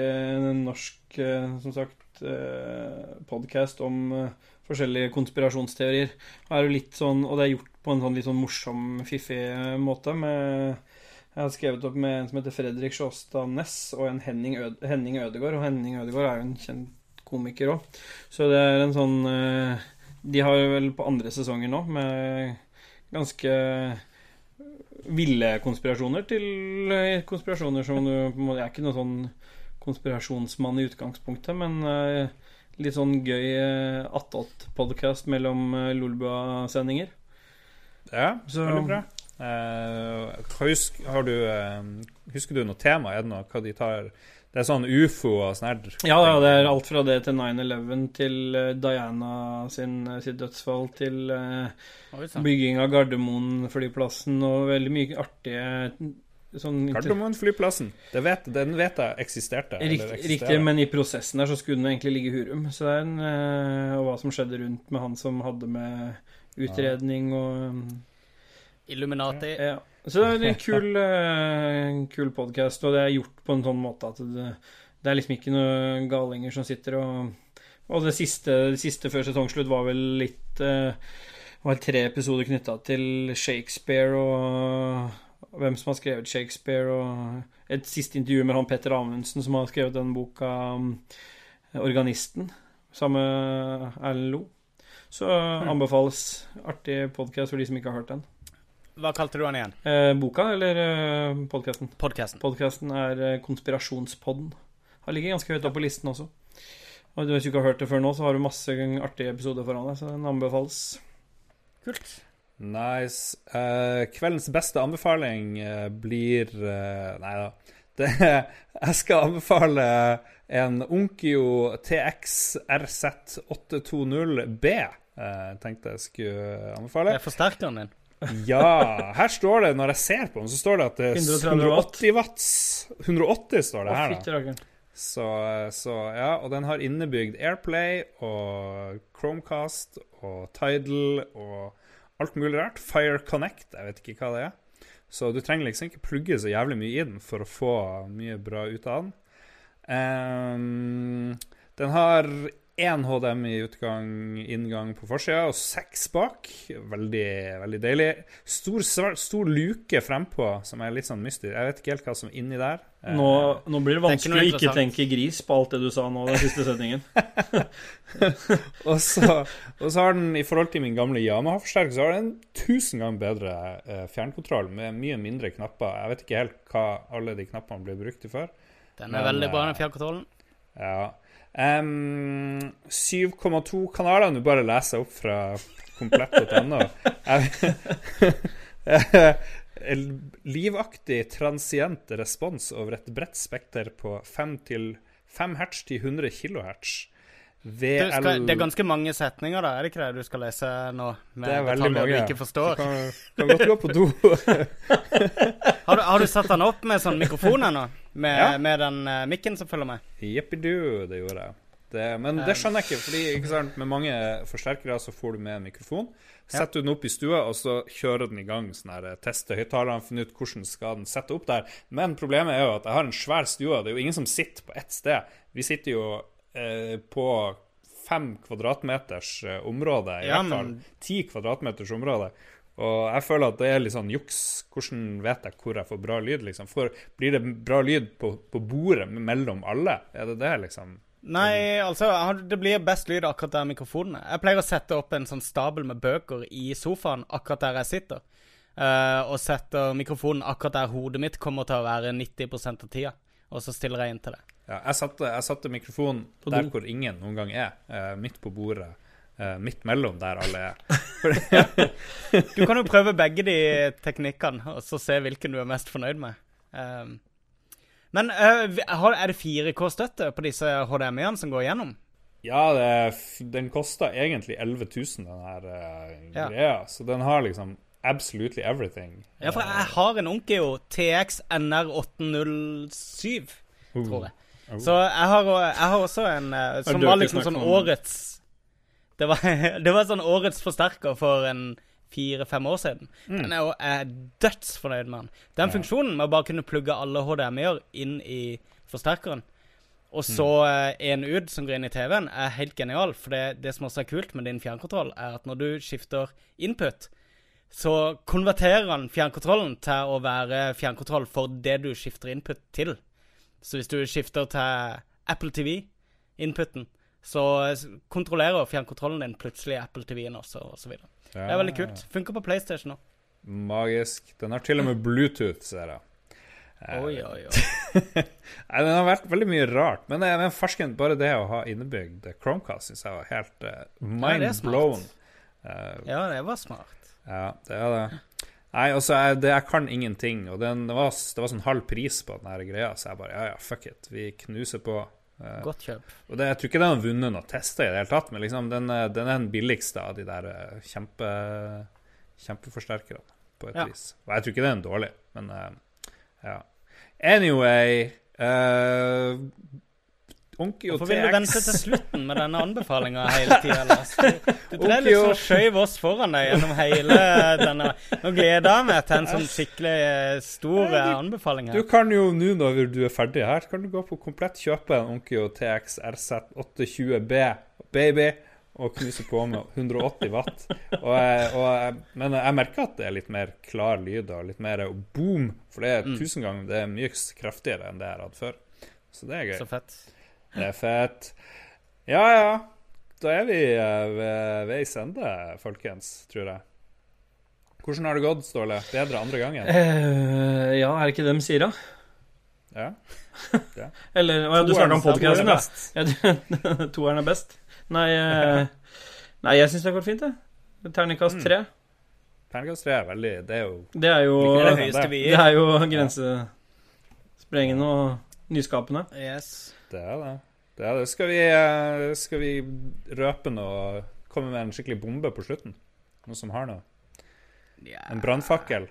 norsk, uh, som sagt, uh, podkast om uh, forskjellige konspirasjonsteorier. Og, er jo litt sånn, og det er gjort på en sånn litt sånn morsom, fiffig måte. Med, jeg har skrevet opp med en som heter Fredrik Sjåstad Næss, og en Henning, Øde, Henning Ødegård. Og Henning Ødegård er jo en kjent komiker òg. Så det er en sånn eh, De har jo vel på andre sesonger nå, med ganske ville konspirasjoner til eh, konspirasjoner som du Jeg er ikke noen sånn konspirasjonsmann i utgangspunktet, men eh, litt sånn gøy attåt-podkast mellom Lolbua-sendinger. Ja, Så- veldig bra. Eh, husk, har du, eh, husker du noe tema? Er det noe hva de tar Det er sånn ufo og sånn her Ja, ja, det er alt fra det til 9-11 til eh, Diana sin, sitt dødsfall til uh, Oi bygging av Gardermoen-flyplassen og veldig mye artige sånn Gardermoen flyplassen. Den vet jeg eksisterte. Rikt, riktig, men i prosessen der så skulle den egentlig ligge i Hurum. Så det er en, uh, og hva som skjedde rundt med han som hadde med utredning og Illuminati. ja. Så det er en kul, uh, kul podkast, og det er gjort på en sånn måte at det, det er liksom ikke noen galinger som sitter og Og det siste, det siste før sesongslutt var vel litt uh, var tre episoder knytta til Shakespeare og hvem som har skrevet Shakespeare, og et siste intervju med han Petter Amundsen, som har skrevet den boka um, 'Organisten', sammen med Erlend Lo. Så anbefales. Artig podkast for de som ikke har hørt den. Hva kalte du den igjen? Eh, boka eller eh, podkasten? Podkasten. Podkasten er eh, Konspirasjonspodden. Har ligget ganske høyt oppe på listen også. Og hvis du ikke har hørt det før nå, så har du masse artige episoder foran deg, så den anbefales. Kult. Nice. Eh, kveldens beste anbefaling eh, blir uh, Nei da. Det, jeg skal anbefale en Onkyo TX RZ820B. Jeg tenkte jeg skulle anbefale. Det er forsterkeren din. Ja, her står det, når jeg ser på den, så står det at det er 180 watts. 180 står det her, da. Så, så ja, og den har innebygd Airplay og Chromecast og Tidal og alt mulig rart. Fire Connect, jeg vet ikke hva det er. Så du trenger liksom ikke plugge så jævlig mye i den for å få mye bra ut av den. Um, den har én HDMI-utgang, inngang på forsida, og seks bak. Veldig, veldig deilig. Stor, svar- stor luke frempå, som er litt sånn mystisk. Jeg vet ikke helt hva som er inni der. Eh, Nå, nå blir det vanskelig å ikke tenke gris på alt det du sa nå, den siste setningen. Og så, og så har den, i forhold til min gamle Yamaha-forsterker, så har den tusen ganger bedre eh, fjernkontroll med mye mindre knapper. Jeg vet ikke helt hva alle de knappene blir brukt til før. Den Men, er veldig bra, eh, den fjernkontrollen. Ja. Em, 7,2 kanaler. Nå bare leser jeg opp fra komplett.no. Livaktig transient respons over et bredt spekter på 5 til 5 hertz til 100 kilohertz. VL skal, det er ganske mange setninger, da, er det ikke det du skal lese nå? Med Det er veldig mange. du ikke forstår. Du kan, kan godt gå på do. Har du, har du satt den opp med sånn mikrofon ennå? Med, Ja. med den uh, mikken som følger med? Jeppidu, det gjorde jeg. Det, men det skjønner jeg ikke, fordi ikke sant, med mange forsterkere så får du med en mikrofon. Setter du den opp i stua, og så kjører den i gang. sånn her, Tester høyttaleren, finner ut hvordan skal den sette opp der. Men problemet er jo at jeg har en svær stue. Det er jo ingen som sitter på ett sted. Vi sitter jo eh, på fem kvadratmeters eh, område, i Ja, hvert fall. Ti kvadratmeters område. Og jeg føler at det er litt sånn juks. Hvordan vet jeg hvor jeg får bra lyd, liksom? For, blir det bra lyd på, på bordet mellom alle? Er det det, liksom? Nei, altså, det blir best lyd akkurat der mikrofonen er. Jeg pleier å sette opp en sånn stabel med bøker i sofaen akkurat der jeg sitter. Uh, og setter mikrofonen akkurat der hodet mitt kommer til å være 90 av tida. Og så stiller jeg inn til det. Ja, jeg satte, jeg satte mikrofonen der hvor ingen noen gang er. uh, midt på bordet. Eh, midt mellom der alle er. Du kan jo prøve begge de teknikkene, og så se hvilken du er mest fornøyd med. Um, men uh, er det 4K-støtte på disse HDMI-ene som går igjennom? Ja, det, den kosta egentlig 11 000, den her eh, Ja. greia. Så den har liksom absolutely everything. Ja, for jeg har en Onkyo TX NR807, Uh. tror jeg. Oh. Så jeg har, jeg har også en uh, som var liksom sånn om- årets Det var, det var sånn årets forsterker for en fire-fem år siden. Den er jo er dødsfornøyd med den. Den funksjonen med å bare kunne plugge alle HDMI-er inn i forsterkeren, og så en ut som går inn i TV-en, er helt genial. For det, det som også er kult med din fjernkontroll, er at når du skifter input, så konverterer han fjernkontrollen til å være fjernkontroll for det du skifter input til. Så hvis du skifter til Apple TV-inputen, så s- kontrollerer fjernkontrollen din plutselig Apple TV-en også, og så videre. Det er veldig kult. Funker på PlayStation nå. Magisk. Den har til og med Bluetooth, ser jeg. Eh, Oi, oi, oi. Den har vært veldig mye rart. Men, eh, men farsken, bare det å ha innebygd Chromecast syns jeg var helt uh, Ja, er smart. mind-blown. Uh, Ja, det var smart. ja, det er det. Nei, altså, jeg, det, jeg kan ingenting. Og den, det, var, det var sånn halv pris på den her greia, så jeg bare ja, ja, fuck it. Vi knuser på. Eh, Godt kjøp. og det, jeg tror ikke den har vunnet noen tester i det hele tatt, men liksom, den, eh, den er den billigste av de der eh, kjempe, kjempeforsterkerne, på et Ja. vis. Og jeg tror ikke det er en dårlig, men ja. Anyway uh, Onkyo Hvorfor vil du vente til slutten med denne anbefalinga hele tida, Lars? Du, du drev liksom og skjøv oss foran deg gjennom hele denne Nå gleder jeg meg til en sånn skikkelig eh, stor anbefaling anbefaling Du kan jo nå når du er ferdig her, kan du gå på komplett kjøpe en Onkyo TX RZ820B baby og knuse på med 180 watt. Og, jeg- og, men jeg merker at det er litt mer klar lyd og litt mer boom, for det er Mm. tusen ganger det er mye kraftigere enn det jeg hatt før. Så det er gøy. Så fett. Det er fett. Ja, ja. Da er vi eh, ved veis ende, folkens, tror jeg. Hvordan har det gått, Ståle? Bedre andre gangen? Uh, ja, er det ikke det de sier, da? Ja. Eller å ja, du snakka om podkasten, da. Ja, Toeren er best. Nei, eh, nei jeg syns det har gått fint, jeg. Terningkast Mm. tre. Terningkast tre er veldig Det er jo Det er jo Det er jo grensesprengende og nyskapende. Yes. Det er det. det, er det. Skal, vi, eh, skal vi røpe noe Komme med en skikkelig bombe på slutten? Noe som har noe? Yeah. En brannfakkel?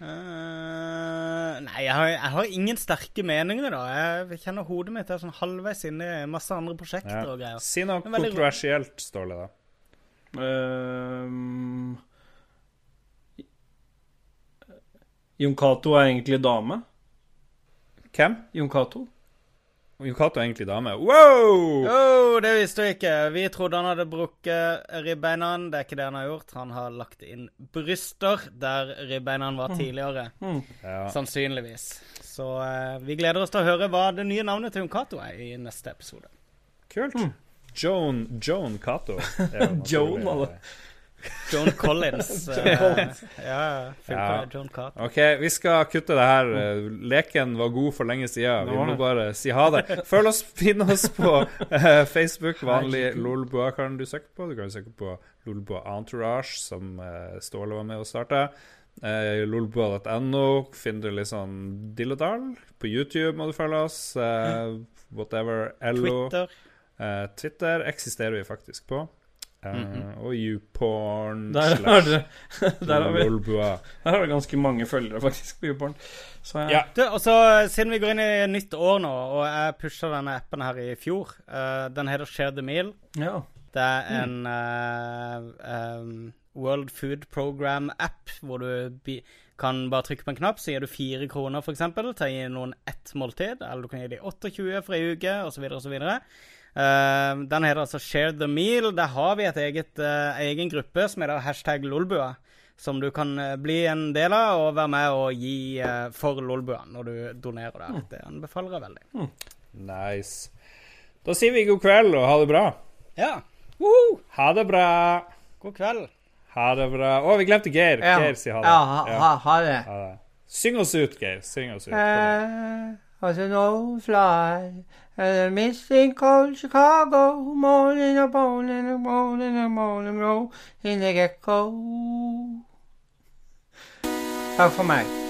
Uh, nei, jeg har, jeg har ingen sterke meninger, da. Jeg kjenner hodet mitt er sånn halvveis inne i masse andre prosjekter Ja. og greier. Si noe veldig- kontroversielt, Ståle, da. Um, Jon Cato er egentlig dame. Hvem? Jon Cato. Cato er egentlig dame. Wow! Oh, det visste vi ikke. Vi trodde han hadde brukket ribbeina. Det er ikke det han har gjort. Han har lagt inn bryster der ribbeina var tidligere. Ja. Sannsynligvis. Så uh, vi gleder oss til å høre hva det nye navnet til Yukato er i neste episode. Kult. Joan, Joan Cato. Joan, alle. John Collins. eh, ja, Ja. John Carter. OK, vi skal kutte det her. Leken var god for lenge siden. Vi må bare si ha det. Følg oss, finn oss på uh, Facebook. Vanlig Lolboa kan du søke på. Du kan søke på Lolboa Entourage, som uh, Ståle var med å starte. Uh, Lolboa.no. finner du litt sånn dill og dall. På YouTube må du følge oss. eh, whatever. LO. Twitter. Eh, Twitter eksisterer vi faktisk på. Eh, Mhm. Og YouPorn Der har dere Der har vi Der har vi ganske mange følgere, faktisk, på YouPorn. Så Ja. Du, og så Siden vi går inn i nytt år nå, og jeg pusha denne appen her i fjor uh, Den heter Share the Meal. ja. Det er en uh, um, World Food Program-app hvor du bi kan bare trykke på en knapp, så gir du fire kroner f.eks. til å gi noen ett måltid. Eller du kan gi dem 28 for ei uke, osv., osv. Uh, den heter altså Share the Meal. Der har vi et eget, uh, egen gruppe som heter hashtag Lolbua. Som du kan eh, bli en del av og være med og gi uh, for Lolbua når du donerer der. Det anbefaler jeg veldig. Nice. Da sier vi god kveld og ha det bra. Ja. Woohoo! Ha det bra. God kveld. Ha det bra. Å, vi glemte Geir. Geir sier ha det. Ja, ha, ha, ha det. Ha det. Syng oss ut, Geir. Syng oss ut. Uh, fly and a missing cold Chicago morning a morning a morning a morning roll in the gecko. Takk for meg.